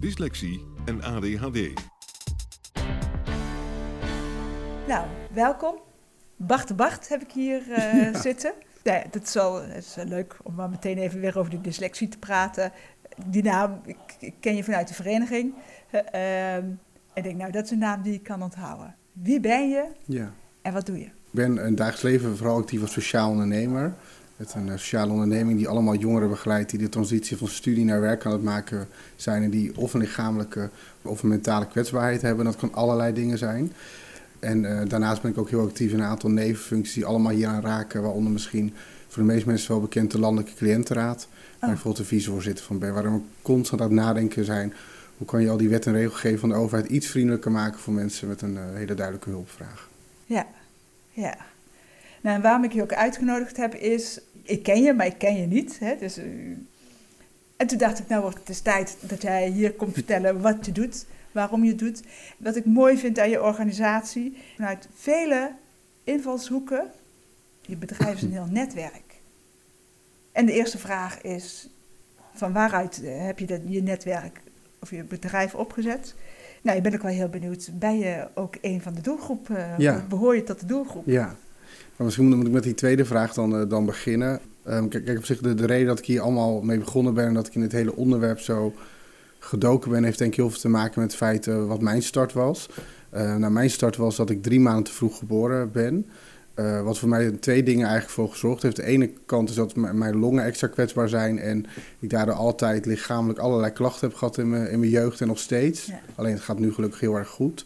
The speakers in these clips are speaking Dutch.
dyslexie en ADHD. Nou, welkom. Bart de Bart heb ik hier uh, zitten. Nee, dat is wel, het is wel leuk om maar meteen even weer over die dyslexie te praten. Die naam, ik, ik ken je vanuit de vereniging. Uh, uh, ik denk, nou, dat is een naam die ik kan onthouden. Wie ben je ja. en wat doe je? Ik ben in het dagelijks leven vooral actief als sociaal ondernemer. Met een eh, sociale onderneming die allemaal jongeren begeleidt die de transitie van studie naar werk aan het maken zijn. En die of een lichamelijke of een mentale kwetsbaarheid hebben. Dat kan allerlei dingen zijn. En uh, daarnaast ben ik ook heel actief in een aantal nevenfuncties die allemaal hier aan raken. Waaronder misschien voor de meeste mensen wel bekend de Landelijke Cliëntenraad. Oh. Waar ik bijvoorbeeld de vicevoorzitter van ben. Waar we constant aan het nadenken zijn. Hoe kan je al die wet en regelgeving van de overheid iets vriendelijker maken voor mensen met een uh, hele duidelijke hulpvraag. Ja, ja. Nou, en waarom ik je ook uitgenodigd heb is, ik ken je, maar ik ken je niet. Hè? Dus, uh, en toen dacht ik, nou wordt het is tijd dat jij hier komt vertellen wat je doet, waarom je het doet. Wat ik mooi vind aan je organisatie, vanuit vele invalshoeken, je bedrijf is een heel netwerk. En de eerste vraag is, van waaruit heb je dat, je netwerk of je bedrijf opgezet? Nou, je ben ik wel heel benieuwd. Ben je ook een van de doelgroep? Uh, ja. Behoor je tot de doelgroep? Ja. Maar misschien moet ik met die tweede vraag dan, uh, dan beginnen. Um, kijk, kijk, op zich de, de reden dat ik hier allemaal mee begonnen ben... en dat ik in dit hele onderwerp zo gedoken ben... heeft denk ik heel veel te maken met het feit uh, wat mijn start was. Uh, nou, mijn start was dat ik drie maanden te vroeg geboren ben... Uh, wat voor mij twee dingen eigenlijk voor gezorgd heeft. De ene kant is dat mijn longen extra kwetsbaar zijn en ik daardoor altijd lichamelijk allerlei klachten heb gehad in mijn, in mijn jeugd en nog steeds. Ja. Alleen het gaat nu gelukkig heel erg goed.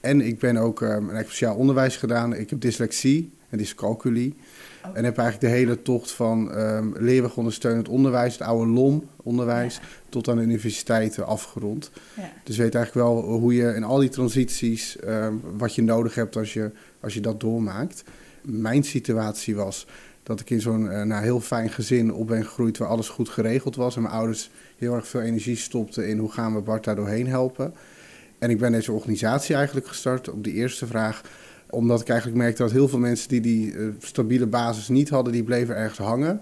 En ik ben ook um, een speciaal onderwijs gedaan. Ik heb dyslexie en dyscalculie. Okay. En heb eigenlijk de hele tocht van um, leerweg ondersteunend onderwijs, het oude LOM-onderwijs, ja. tot aan de universiteiten afgerond. Ja. Dus weet eigenlijk wel hoe je in al die transities, um, wat je nodig hebt als je, als je dat doormaakt mijn situatie was dat ik in zo'n uh, nou, heel fijn gezin op ben gegroeid waar alles goed geregeld was. En mijn ouders heel erg veel energie stopten in hoe gaan we Bart daar doorheen helpen. En ik ben deze organisatie eigenlijk gestart op de eerste vraag. Omdat ik eigenlijk merkte dat heel veel mensen die die uh, stabiele basis niet hadden, die bleven ergens hangen.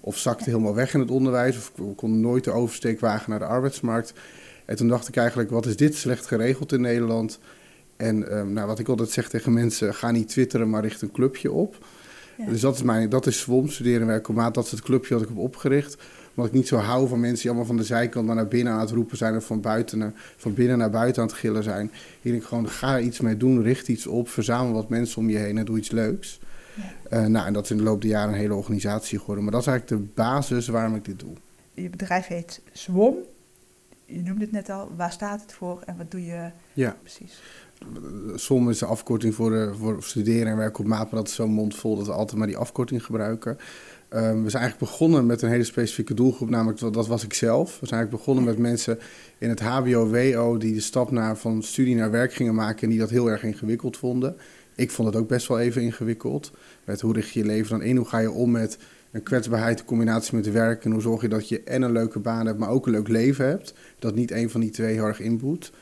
Of zakten helemaal weg in het onderwijs. Of konden nooit de oversteek wagen naar de arbeidsmarkt. En toen dacht ik eigenlijk, wat is dit slecht geregeld in Nederland? En um, nou, wat ik altijd zeg tegen mensen, ga niet twitteren, maar richt een clubje op. Ja. Dus dat is, mijn, dat is SWOM, studeren en werken op maat. Dat is het clubje dat ik heb opgericht. Omdat ik niet zo hou van mensen die allemaal van de zijkant naar binnen aan het roepen zijn... of van, buiten naar, van binnen naar buiten aan het gillen zijn. Hier denk ik gewoon, ga er iets mee doen, richt iets op... verzamel wat mensen om je heen en doe iets leuks. Ja. Uh, nou, en dat is in de loop der jaren een hele organisatie geworden. Maar dat is eigenlijk de basis waarom ik dit doe. Je bedrijf heet SWOM. Je noemde het net al. Waar staat het voor en wat doe je ja. precies? SOM is de afkorting voor, de, voor studeren en werken op maat, maar dat is zo'n mond vol dat we altijd maar die afkorting gebruiken. Um, we zijn eigenlijk begonnen met een hele specifieke doelgroep, namelijk dat was ik zelf. We zijn eigenlijk begonnen met mensen in het HBO-WO die de stap naar, van studie naar werk gingen maken en die dat heel erg ingewikkeld vonden. Ik vond het ook best wel even ingewikkeld. Met hoe richt je je leven dan in? Hoe ga je om met een kwetsbaarheid in combinatie met werk? En hoe zorg je dat je en een leuke baan hebt, maar ook een leuk leven hebt? Dat niet een van die twee heel erg inboet.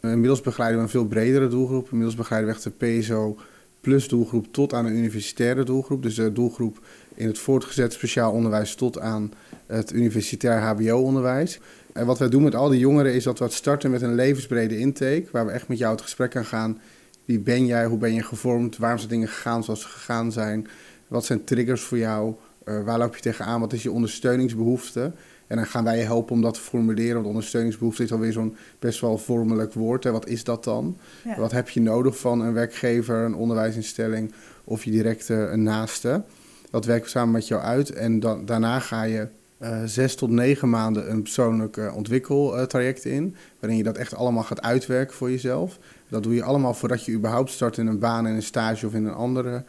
Inmiddels begeleiden we een veel bredere doelgroep. Inmiddels begeleiden we echt de PSO plus doelgroep tot aan een universitaire doelgroep. Dus de doelgroep in het voortgezet speciaal onderwijs tot aan het universitair HBO-onderwijs. En wat wij doen met al die jongeren is dat we starten met een levensbrede intake, waar we echt met jou het gesprek aan gaan. Wie ben jij? Hoe ben je gevormd? Waarom zijn dingen gegaan zoals ze gegaan zijn? Wat zijn triggers voor jou? Uh, waar loop je tegenaan? Wat is je ondersteuningsbehoefte? En dan gaan wij je helpen om dat te formuleren. Want ondersteuningsbehoefte is alweer zo'n best wel vormelijk woord. Hè. Wat is dat dan? Ja. Wat heb je nodig van een werkgever, een onderwijsinstelling of je directe een naaste? Dat werken we samen met jou uit. En dan, daarna ga je eh, zes tot negen maanden een persoonlijk eh, ontwikkeltraject in. Waarin je dat echt allemaal gaat uitwerken voor jezelf. Dat doe je allemaal voordat je überhaupt start in een baan, in een stage of in een andere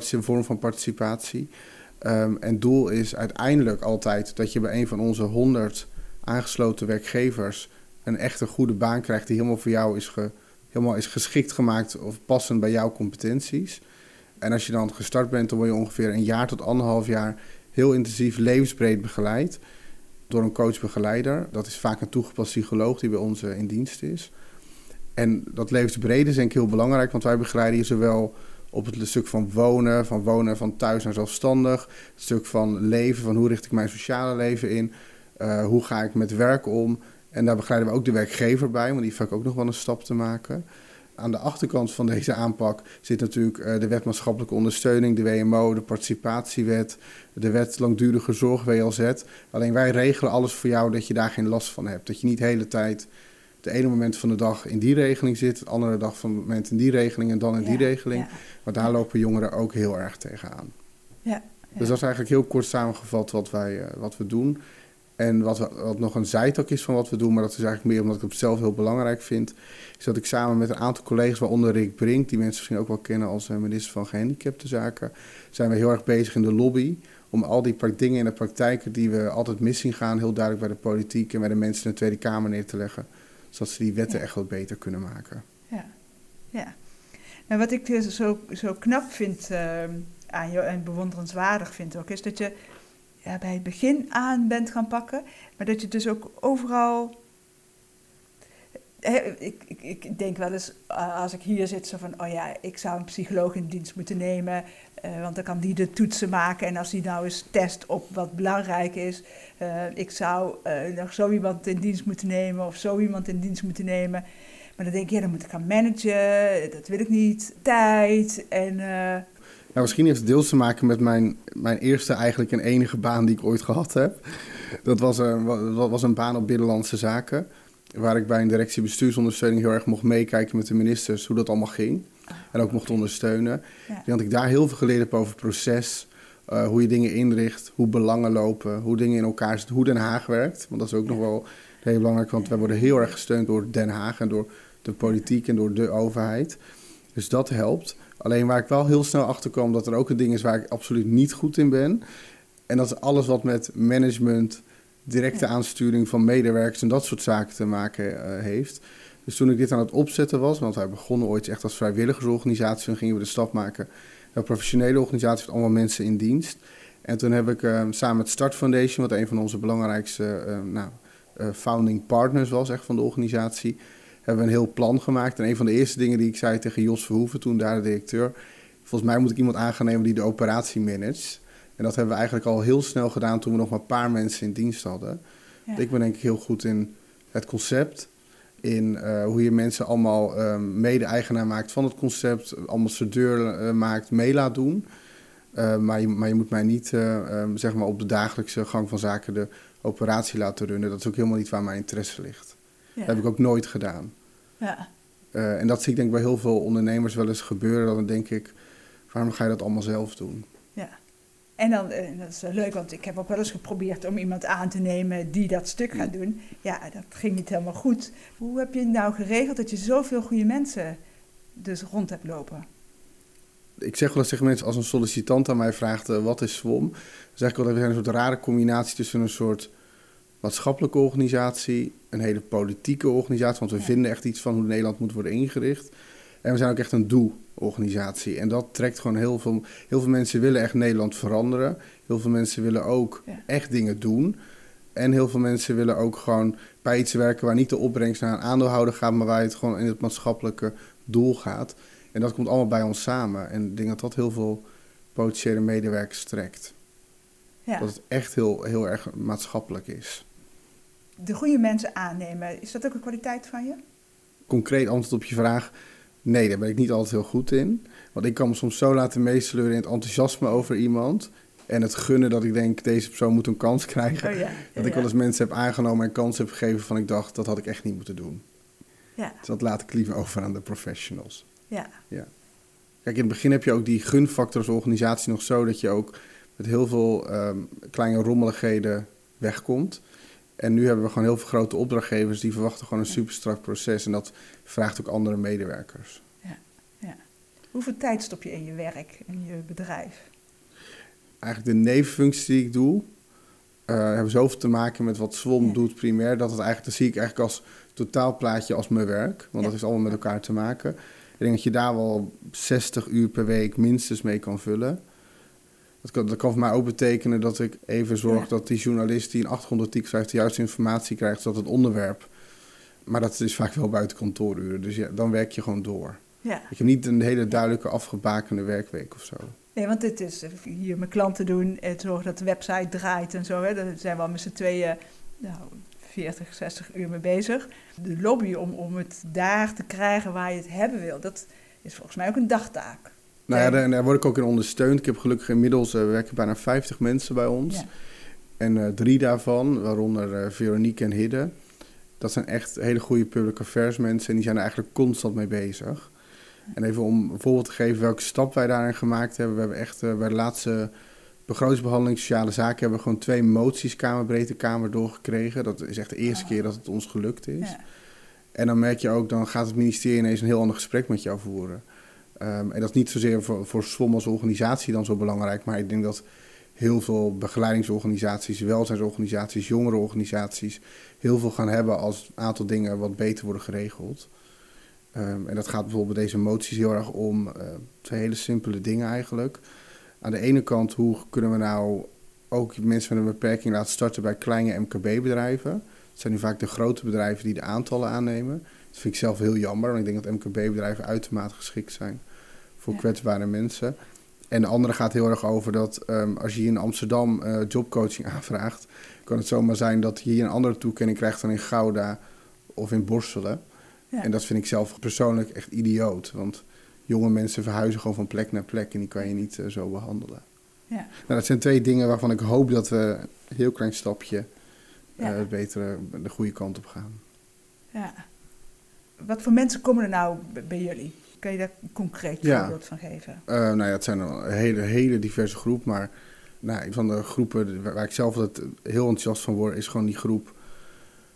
vorm van participatie. Ehm, en doel is uiteindelijk altijd dat je bij een van onze 100 aangesloten werkgevers een echte goede baan krijgt die helemaal voor jou is, helemaal is geschikt gemaakt of passend bij jouw competenties. En als je dan gestart bent, dan word je ongeveer een jaar tot anderhalf jaar heel intensief levensbreed begeleid door een coach-begeleider. Dat is vaak een toegepast psycholoog die bij ons eh, in dienst is. En dat levensbrede is denk ik heel belangrijk, want wij begeleiden je zowel op het stuk van wonen, van wonen van thuis naar zelfstandig, het stuk van leven, van hoe richt ik mijn sociale leven in, eh, hoe ga ik met werk om. En daar begeleiden we ook de werkgever bij, want die heeft vaak ook nog wel een stap te maken. Aan de achterkant van deze aanpak zit natuurlijk eh, de wet maatschappelijke ondersteuning, de WMO, de participatiewet, de wet langdurige zorg, WLZ. Alleen wij regelen alles voor jou dat je daar geen last van hebt. Dat je niet de hele tijd de ene moment van de dag in die regeling zit, de andere dag van het moment in die regeling en dan in die regeling. Ja. Maar daar lopen jongeren ook heel erg tegenaan. Ja. Dus dat is eigenlijk heel kort samengevat wat, wij, eh, wat we doen. En wat, wat nog een zijtak is van wat we doen, maar dat is eigenlijk meer omdat ik het zelf heel belangrijk vind, is dat ik samen met een aantal collega's, waaronder Rick Brink, die mensen misschien ook wel kennen als eh, minister van Gehandicaptenzaken, zijn we heel erg bezig in de lobby om al die dingen in de praktijken die we altijd mis zien gaan, heel duidelijk bij de politiek en bij de mensen in de Tweede Kamer neer te leggen. Zodat ze die wetten Ja. echt wat beter kunnen maken. Ja, ja. Nou, wat ik dus zo, zo knap vind eh, aan jou en bewonderenswaardig vind ook, is dat je ja, bij het begin aan bent gaan pakken, maar dat je dus ook overal. Ik, ik, denk wel eens, als ik hier zit, zo van, oh ja, ik zou een psycholoog in dienst moeten nemen, eh, want dan kan die de toetsen maken. En als die nou eens test op wat belangrijk is, eh, ik zou eh, nog zo iemand in dienst moeten nemen of zo iemand in dienst moeten nemen. Maar dan denk ik, ja, dan moet ik gaan managen, dat wil ik niet. Tijd en... Ja, misschien heeft het deels te maken met mijn, mijn eerste eigenlijk en enige baan die ik ooit gehad heb. Dat was een, wa- was een baan op Binnenlandse Zaken. Waar ik bij een directie bestuursondersteuning heel erg mocht meekijken met de ministers hoe dat allemaal ging. En ook mocht ondersteunen. Ja. Ik denk dat ik daar heel veel geleerd heb over proces. eh, hoe je dingen inricht, hoe belangen lopen, hoe dingen in elkaar zitten, hoe Den Haag werkt. Want dat is ook nog wel heel belangrijk, want wij worden heel erg gesteund door Den Haag en door de politiek en door de overheid. Dus dat helpt. Alleen waar ik wel heel snel achter kwam dat er ook een ding is waar ik absoluut niet goed in ben. En dat is alles wat met management, directe aansturing van medewerkers en dat soort zaken te maken eh, heeft. Dus toen ik dit aan het opzetten was, want wij begonnen ooit echt als vrijwilligersorganisatie, dan gingen we de stap maken naar een professionele organisatie met allemaal mensen in dienst. En toen heb ik eh, samen met Start Foundation, wat een van onze belangrijkste eh, nou, eh, founding partners was echt van de organisatie, hebben we een heel plan gemaakt. En een van de eerste dingen die ik zei tegen Jos Verhoeven, toen daar de directeur, volgens mij moet ik iemand aan gaan nemen die de operatie managt. En dat hebben we eigenlijk al heel snel gedaan toen we nog maar een paar mensen in dienst hadden. ja. Ik ben denk ik heel goed in het concept, in eh, hoe je mensen allemaal eh, mede-eigenaar maakt van het concept, ambassadeur eh, maakt, mee laat doen. Eh, maar, je, maar je moet mij niet eh, ehm, zeg maar op de dagelijkse gang van zaken de operatie laten runnen. Dat is ook helemaal niet waar mijn interesse ligt. ja. Dat heb ik ook nooit gedaan. ja. En dat zie ik denk ik bij heel veel ondernemers wel eens gebeuren. Dan denk ik, waarom ga je dat allemaal zelf doen? En dan, eh, dat is wel leuk, want ik heb ook wel eens geprobeerd om iemand aan te nemen die dat stuk gaat doen. Ja, dat ging niet helemaal goed. Hoe heb je het nou geregeld dat je zoveel goede mensen dus rond hebt lopen? Ik zeg wel eens tegen mensen, als een sollicitant aan mij vraagt eh, wat is SWOM, dan zeg ik wel dat we zijn een soort rare combinatie tussen een soort maatschappelijke organisatie, een hele politieke organisatie, want we Ja. vinden echt iets van hoe Nederland moet worden ingericht. En we zijn ook echt een doe-organisatie. En dat trekt gewoon heel veel. Heel veel mensen willen echt Nederland veranderen. Heel veel mensen willen ook Ja. echt dingen doen. En heel veel mensen willen ook gewoon bij iets werken waar niet de opbrengst naar een aandeelhouder gaat, maar waar het gewoon in het maatschappelijke doel gaat. En dat komt allemaal bij ons samen. En ik denk dat dat heel veel potentiële medewerkers trekt. Ja. Dat het echt heel, heel erg maatschappelijk is. De goede mensen aannemen, is dat ook een kwaliteit van je? Concreet antwoord op je vraag. Nee, daar ben ik niet altijd heel goed in. Want ik kan me soms zo laten meesleuren in het enthousiasme over iemand. En het gunnen dat ik denk, deze persoon moet een kans krijgen. Oh ja, Dat ja, ik wel eens ja. mensen heb aangenomen en kans heb gegeven van ik dacht, dat had ik echt niet moeten doen. Ja, Dus dat laat ik liever over aan de professionals. ja, Kijk, in het begin heb je ook die gunfactor als organisatie nog zo dat je ook met heel veel ehm, kleine rommeligheden wegkomt. En nu hebben we gewoon heel veel grote opdrachtgevers die verwachten gewoon een super strak proces. En dat vraagt ook andere medewerkers. Hoeveel tijd stop je in je werk, in je bedrijf? Eigenlijk de nevenfuncties die ik doe, eh, hebben zoveel te maken met wat SWOM Ja. doet primair. Dat, het eigenlijk, dat zie ik eigenlijk als totaalplaatje als mijn werk. Want Ja. dat heeft allemaal met elkaar te maken. Ik denk dat je daar wel 60 uur per week minstens mee kan vullen. Dat kan, dat kan voor mij ook betekenen dat ik even zorg Ja. dat die journalist die een achtergrondartikel schrijft de juiste informatie krijgt, zodat het onderwerp. Maar dat is vaak wel buiten kantooruren. Dus ja, dan werk je gewoon door. Ja, Ik heb niet een hele duidelijke afgebakende werkweek of zo. nee, want dit is eh, hier mijn klanten doen, het zorgen dat de website draait en zo. Hè. Daar zijn we al met z'n tweeën nou, 40, 60 uur mee bezig. De lobby om, om het daar te krijgen waar je het hebben wil, dat is volgens mij ook een dagtaak. Nou ja, daar, daar word ik ook in ondersteund. Ik heb gelukkig inmiddels eh, werken bijna 50 mensen bij ons. Ja. En eh, drie daarvan, waaronder eh, Veronique en Hidde, dat zijn echt hele goede public affairs mensen en die zijn er eigenlijk constant mee bezig. En even om een voorbeeld te geven welke stap wij daarin gemaakt hebben. We hebben echt bij de laatste begrotingsbehandeling sociale zaken hebben we gewoon twee moties Kamerbreedte Kamer doorgekregen. Dat is echt de eerste Oh. keer dat het ons gelukt is. Ja. En dan merk je ook, dan gaat het ministerie ineens een heel ander gesprek met jou voeren. Ehm, en dat is niet zozeer voor, voor SWOM als organisatie dan zo belangrijk, maar ik denk dat heel veel begeleidingsorganisaties, welzijnsorganisaties, jongerenorganisaties heel veel gaan hebben als een aantal dingen wat beter worden geregeld. Ehm, en dat gaat bijvoorbeeld bij deze moties heel erg om eh, twee hele simpele dingen eigenlijk. Aan de ene kant, hoe kunnen we nou ook mensen met een beperking laten starten bij kleine MKB-bedrijven? Het zijn nu vaak de grote bedrijven die de aantallen aannemen. Dat vind ik zelf heel jammer, want ik denk dat MKB-bedrijven uitermate geschikt zijn voor Ja. kwetsbare mensen. En de andere gaat heel erg over dat ehm, als je hier in Amsterdam eh, jobcoaching aanvraagt, kan het zomaar zijn dat je hier een andere toekenning krijgt dan in Gouda of in Borselen. Ja. En dat vind ik zelf persoonlijk echt idioot, want jonge mensen verhuizen gewoon van plek naar plek en die kan je niet eh, zo behandelen. Ja. Nou, dat zijn twee dingen waarvan ik hoop dat we een heel klein stapje Ja. eh, beter de goede kant op gaan. Ja. Wat voor mensen komen er nou bij jullie? Kan je daar een concreet Ja. voorbeeld van geven? Eh, nou ja, het zijn een hele, hele diverse groep. Maar nou, een van de groepen waar waar ik zelf altijd heel enthousiast van word, is gewoon die groep.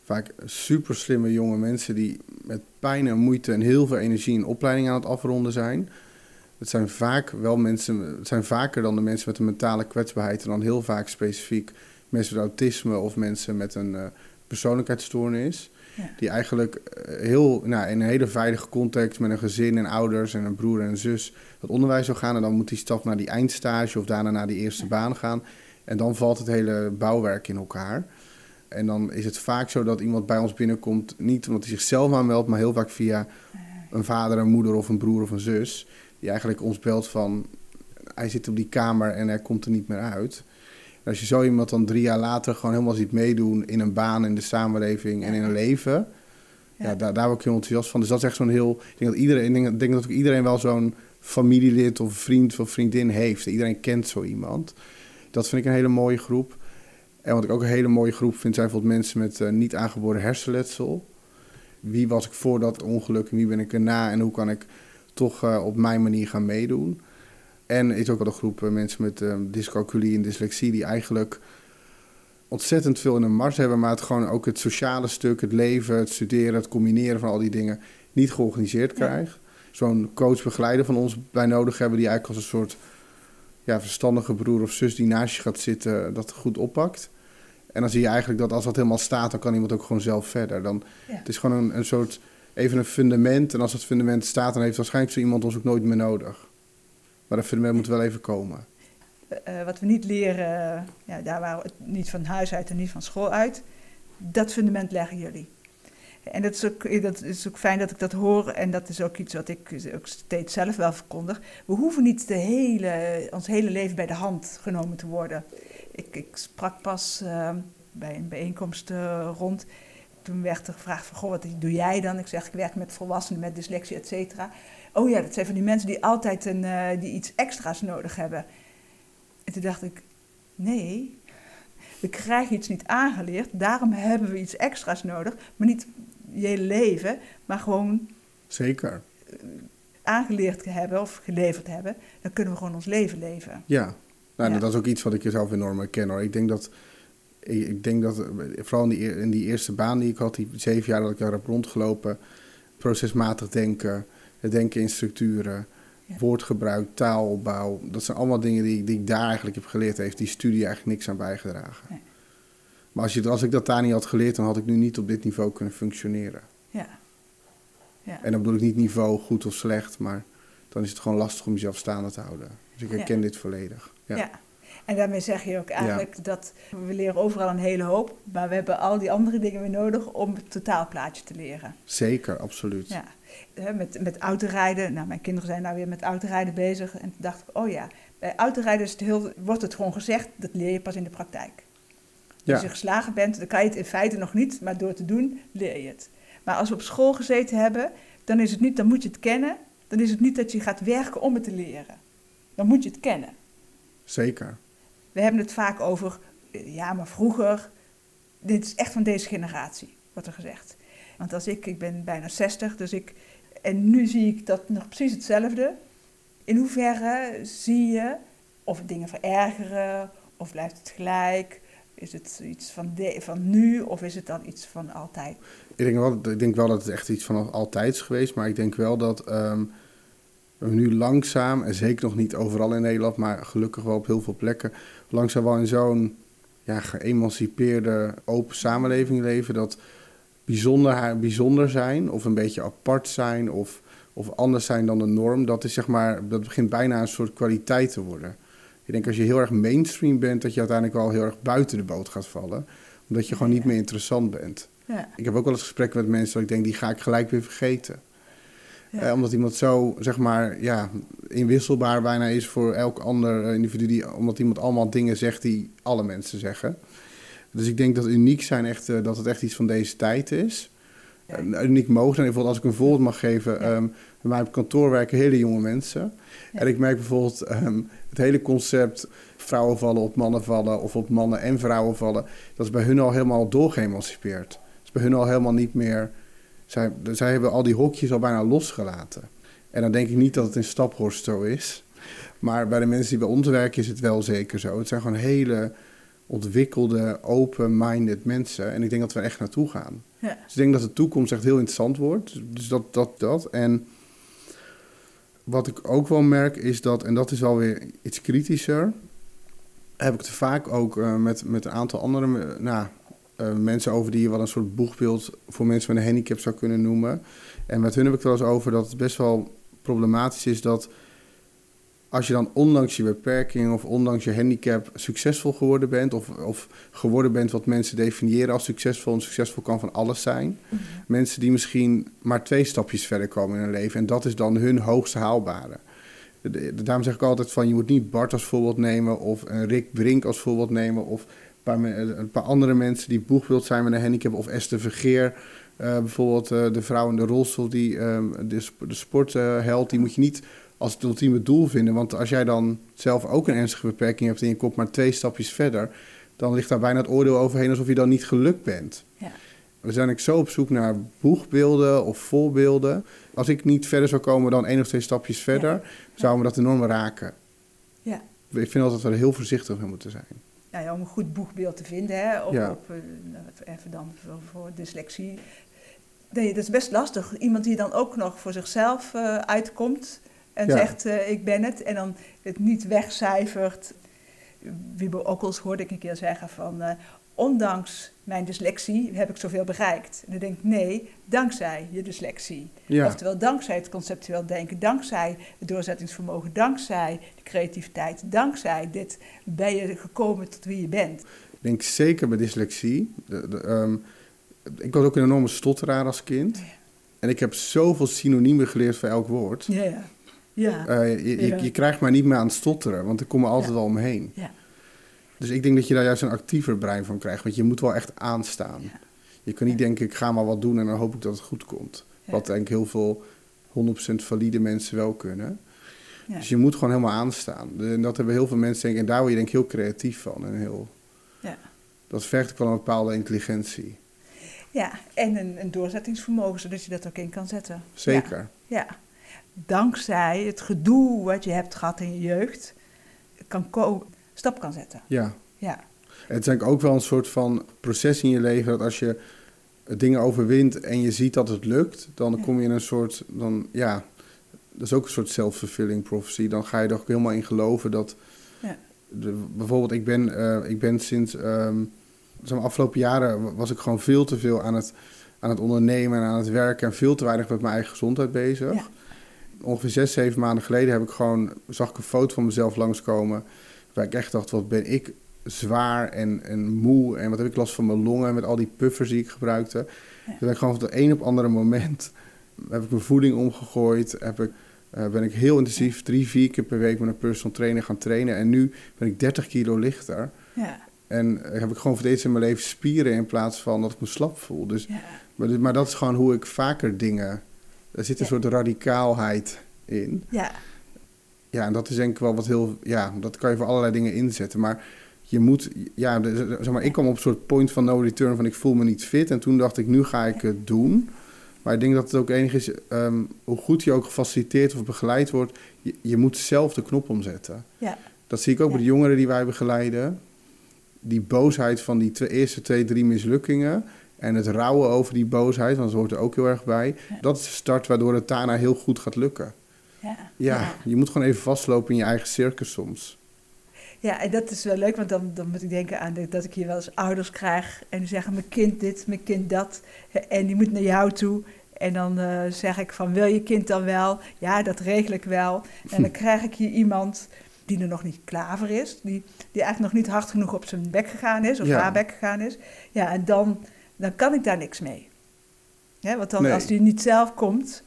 Vaak super slimme jonge mensen die met pijn en moeite en heel veel energie een opleiding aan het afronden zijn. Het zijn vaak wel mensen, het zijn vaker dan de mensen met een mentale kwetsbaarheid en dan heel vaak specifiek mensen met autisme of mensen met een eh, persoonlijkheidsstoornis. Ja. Die eigenlijk eh, heel, nou, in een hele veilige context met een gezin en ouders en een broer en een zus het onderwijs zou gaan. En dan moet die stap naar die eindstage of daarna naar die eerste baan gaan. En dan valt het hele bouwwerk in elkaar. En dan is het vaak zo dat iemand bij ons binnenkomt, niet omdat hij zichzelf aanmeldt, maar heel vaak via een vader, een moeder of een broer of een zus. Die eigenlijk ons belt van, hij zit op die kamer en hij komt er niet meer uit. Als je zo iemand dan drie jaar later gewoon helemaal ziet meedoen in een baan, in de samenleving en in een leven. Ja, Ja. daar, daar word ik heel enthousiast van. Dus dat is echt zo'n heel. Ik denk dat iedereen, ik denk, dat ook iedereen wel zo'n familielid of vriend of vriendin heeft. Iedereen kent zo iemand. Dat vind ik een hele mooie groep. En wat ik ook een hele mooie groep vind, zijn bijvoorbeeld mensen met eh, niet aangeboren hersenletsel. Wie was ik voor dat ongeluk en wie ben ik erna en hoe kan ik toch eh, op mijn manier gaan meedoen? En is ook wel een groep eh, mensen met eh, dyscalculie en dyslexie die eigenlijk ontzettend veel in een mars hebben, maar het gewoon ook het sociale stuk, het leven, het studeren, het combineren van al die dingen niet georganiseerd Ja. krijgt. Zo'n coach-begeleider van ons bij nodig hebben, die eigenlijk als een soort ja, verstandige broer of zus die naast je gaat zitten, dat goed oppakt. En dan zie je eigenlijk dat als dat helemaal staat, dan kan iemand ook gewoon zelf verder. Dan, Ja. Het is gewoon een, een soort, even een fundament. En als dat fundament staat, dan heeft waarschijnlijk zo iemand ons ook nooit meer nodig. Maar dat fundament moet wel even komen. Eh, wat we niet leren, eh, ja, daar waren we niet van huis uit en niet van school uit. Dat fundament leggen jullie. En dat is, ook, dat is ook fijn dat ik dat hoor. En dat is ook iets wat ik ook steeds zelf wel verkondig. We hoeven niet de hele, ons hele leven bij de hand genomen te worden. Ik, ik sprak pas eh, bij een bijeenkomst eh, rond. Toen werd er gevraagd van, goh, wat doe jij dan? Ik zeg, ik werk met volwassenen met dyslexie, et cetera. Oh ja, dat zijn van die mensen die altijd een, eh, die iets extra's nodig hebben. En toen dacht ik, Nee, we krijgen iets niet aangeleerd, daarom hebben we iets extra's nodig. Maar niet je hele leven, maar gewoon Zeker. aangeleerd hebben of geleverd hebben. Dan kunnen we gewoon ons leven leven. Ja. Nou, Ja. dat is ook iets wat ik zelf enorm herken hoor. Ik denk dat, ik, denk dat eh, vooral in die, in die eerste baan die ik had, die zeven jaar dat ik daar heb rondgelopen, procesmatig denken, het denken in structuren, Ja. woordgebruik, taalopbouw, dat zijn allemaal dingen die, die ik daar eigenlijk heb geleerd. Heeft die studie eigenlijk niks aan bijgedragen. Nee. Maar als, je, als ik dat daar niet had geleerd, dan had ik nu niet op dit niveau kunnen functioneren. Ja. Ja. En dan bedoel ik niet niveau goed of slecht, maar dan is het gewoon lastig om jezelf staande te houden. Dus ik herken dit volledig. Ja. Ja. En daarmee zeg je ook eigenlijk dat we leren overal een hele hoop, maar we hebben al die andere dingen weer nodig om het totaalplaatje te leren. Zeker, absoluut. Ja. Hè, Met, met autorijden, nou mijn kinderen zijn nou weer met autorijden bezig en toen dacht ik, oh ja, bij autorijden is het heel, wordt het gewoon gezegd, dat leer je pas in de praktijk. Ja. Als je geslagen bent, dan kan je het in feite nog niet, maar door te doen leer je het. Maar als we op school gezeten hebben, dan is het niet, dan moet je het kennen. Dan is het niet dat je gaat werken om het te leren. Dan moet je het kennen. Zeker. We hebben het vaak over, ja, maar vroeger, dit is echt van deze generatie, wordt er gezegd. Want als ik, ik ben bijna 60, dus ik, en nu zie ik dat nog precies hetzelfde. In hoeverre zie je of dingen verergeren, of blijft het gelijk? Is het iets van, de, van nu, of is het dan iets van altijd? Ik denk, wel, ik denk wel dat het echt iets van altijd is geweest. Maar ik denk wel dat ehm, we nu langzaam, en zeker nog niet overal in Nederland, maar gelukkig wel op heel veel plekken, langzaam wel in zo'n ja, geëmancipeerde, open samenleving leven. Dat bijzonder, bijzonder zijn, of een beetje apart zijn, of, of anders zijn dan de norm, dat, is zeg maar, dat begint bijna een soort kwaliteit te worden. Ik denk als je heel erg mainstream bent, dat je uiteindelijk wel heel erg buiten de boot gaat vallen. Omdat je gewoon niet meer interessant bent. Ja, Ik heb ook wel eens gesprekken met mensen dat ik denk, die ga ik gelijk weer vergeten. ja. Eh, omdat iemand zo, zeg maar, ja, inwisselbaar bijna is voor elk ander eh, individu. Die, omdat iemand allemaal dingen zegt die alle mensen zeggen. Dus ik denk dat uniek zijn echt, eh, dat het echt iets van deze tijd is. Ja. Eh, uniek mogen zijn. Bijvoorbeeld als ik een voorbeeld mag geven. Ja. ehm, bij mij op kantoor werken hele jonge mensen. Ja. En ik merk bijvoorbeeld ehm, het hele concept vrouwen vallen op mannen vallen. Of op mannen en vrouwen vallen. Dat is bij hun al helemaal doorgeëmancipeerd. Dat is bij hun al helemaal niet meer... Zij, zij hebben al die hokjes al bijna losgelaten. En dan denk ik niet dat het in Staphorst zo is. Maar bij de mensen die bij ons werken is het wel zeker zo. Het zijn gewoon hele ontwikkelde, open-minded mensen. En ik denk dat we er echt naartoe gaan. Ja. Dus ik denk dat de toekomst echt heel interessant wordt. Dus dat, dat, dat. En wat ik ook wel merk is dat, en dat is wel weer iets kritischer, heb ik het vaak ook eh, met, met een aantal andere eh, nou, eh, mensen over die je wel een soort boegbeeld voor mensen met een handicap zou kunnen noemen. En met hun heb ik het wel eens over dat het best wel problematisch is dat als je dan ondanks je beperking of ondanks je handicap succesvol geworden bent, of, of geworden bent wat mensen definiëren als succesvol, en succesvol kan van alles zijn. Mhm. Mensen die misschien maar twee stapjes verder komen in hun leven en dat is dan hun hoogste haalbare. Daarom zeg ik altijd van je moet niet Bart als voorbeeld nemen of een Rick Brink als voorbeeld nemen of een paar, een paar andere mensen die boegbeeld zijn met een handicap of Esther Vergeer. eh, bijvoorbeeld eh, de vrouw in de rolstoel, die, ehm, de, sp- de sportheld, die moet je niet als het ultieme doel vinden. Want als jij dan zelf ook een ernstige beperking hebt en je komt maar twee stapjes verder, dan ligt daar bijna het oordeel overheen alsof je dan niet gelukt bent. Ja. We zijn ik zo op zoek naar boegbeelden of voorbeelden. Als ik niet verder zou komen dan één of twee stapjes verder, zou me dat enorm raken. Ja. Ik vind altijd dat we er heel voorzichtig mee moeten zijn. Nou ja, om een goed boegbeeld te vinden, hè, op, Ja. op, eh, even dan voor, voor dyslexie. Nee, dat is best lastig. Iemand die dan ook nog voor zichzelf eh, uitkomt en Ja. zegt eh, ik ben het en dan het niet wegcijfert. Wiebo Okkels hoorde ik een keer zeggen van eh, ondanks mijn dyslexie heb ik zoveel bereikt. En dan denk ik nee, dankzij je dyslexie. Ja, Oftewel dankzij het conceptueel denken, dankzij het doorzettingsvermogen, dankzij de creativiteit, dankzij dit ben je gekomen tot wie je bent. ik denk zeker bij dyslexie. De, de, ehm, ik was ook een enorme stotteraar als kind. Ja. En ik heb zoveel synoniemen geleerd voor elk woord. Ja, ja. Ja, Eh, je, je, Ja. je krijgt mij niet meer aan het stotteren, want ik kom er altijd Ja. wel omheen. Ja. Dus ik denk dat je daar juist een actiever brein van krijgt, want je moet wel echt aanstaan. Je kan niet denken, ik ga maar wat doen en dan hoop ik dat het goed komt. Wat denk ik heel veel 100% valide mensen wel kunnen. Ja. Dus je moet gewoon helemaal aanstaan. En dat hebben heel veel mensen denken. En daar word je denk ik heel creatief van. En heel, Ja. dat vergt ook wel een bepaalde intelligentie. ja, en een, een doorzettingsvermogen, zodat je dat ook in kan zetten. Zeker. Ja. Dankzij het gedoe wat je hebt gehad in je jeugd, kan ko- stap kan zetten. Ja. Ja, Het is ook wel een soort van proces in je leven. Dat als je dingen overwint en je ziet dat het lukt, dan Ja. kom je in een soort. Dan, ja, dat is ook een soort self-fulfilling prophecy. Dan ga je er ook helemaal in geloven dat. Ja. De, bijvoorbeeld, ik ben, eh, ik ben sinds. ehm zeg maar, afgelopen jaren was ik gewoon veel te veel aan het, aan het ondernemen en aan het werken. En veel te weinig met mijn eigen gezondheid bezig. Ja. Ongeveer zes, zeven maanden geleden heb ik gewoon, zag ik een foto van mezelf langskomen. Waar ik echt dacht, wat ben ik zwaar en, en moe. En wat heb ik last van mijn longen met al die puffers die ik gebruikte. Ja. Toen ben ik gewoon van het een op andere moment... heb ik mijn voeding omgegooid. Heb ik, eh, ben ik heel intensief drie, vier keer per week met een personal trainer gaan trainen. En nu ben ik 30 kilo lichter. ja, En eh, heb ik gewoon voor eerst in mijn leven spieren in plaats van dat ik me slap voel. Dus, ja. maar, dit- maar dat is gewoon hoe ik vaker dingen... Er zit een Ja. soort radicaalheid in. ja. Ja, en dat is denk ik wel wat heel... Ja, dat kan je voor allerlei dingen inzetten. Maar je moet... Ja, de- zeg maar, ik kwam op een soort point van no return van ik voel me niet fit. En toen dacht ik, nu ga ik het doen. Maar ik denk dat het ook enig is... ehm, hoe goed je ook gefaciliteerd of begeleid wordt... Je, je moet zelf de knop omzetten. ja. Dat zie ik ook Ja. bij de jongeren die wij begeleiden. Die boosheid van die twee, eerste twee, drie mislukkingen... En het rouwen over die boosheid, want dat hoort er ook heel erg bij. Ja. Dat is de start waardoor het daarna heel goed gaat lukken. Ja, Ja, je moet gewoon even vastlopen in je eigen circus soms. Ja, en dat is wel leuk, want dan, dan moet ik denken aan de- dat ik hier wel eens ouders krijg en die zeggen mijn kind dit, mijn kind dat. En die moet naar jou toe. En dan eh, zeg ik van wil je kind dan wel? Ja, dat regel ik wel. En dan krijg ik hier iemand die er nog niet klaar voor is. Die, die eigenlijk nog niet hard genoeg op zijn bek gegaan is of Ja. haar bek gegaan is. Ja, en dan, dan kan ik daar niks mee. Ja, want dan Nee. als die niet zelf komt...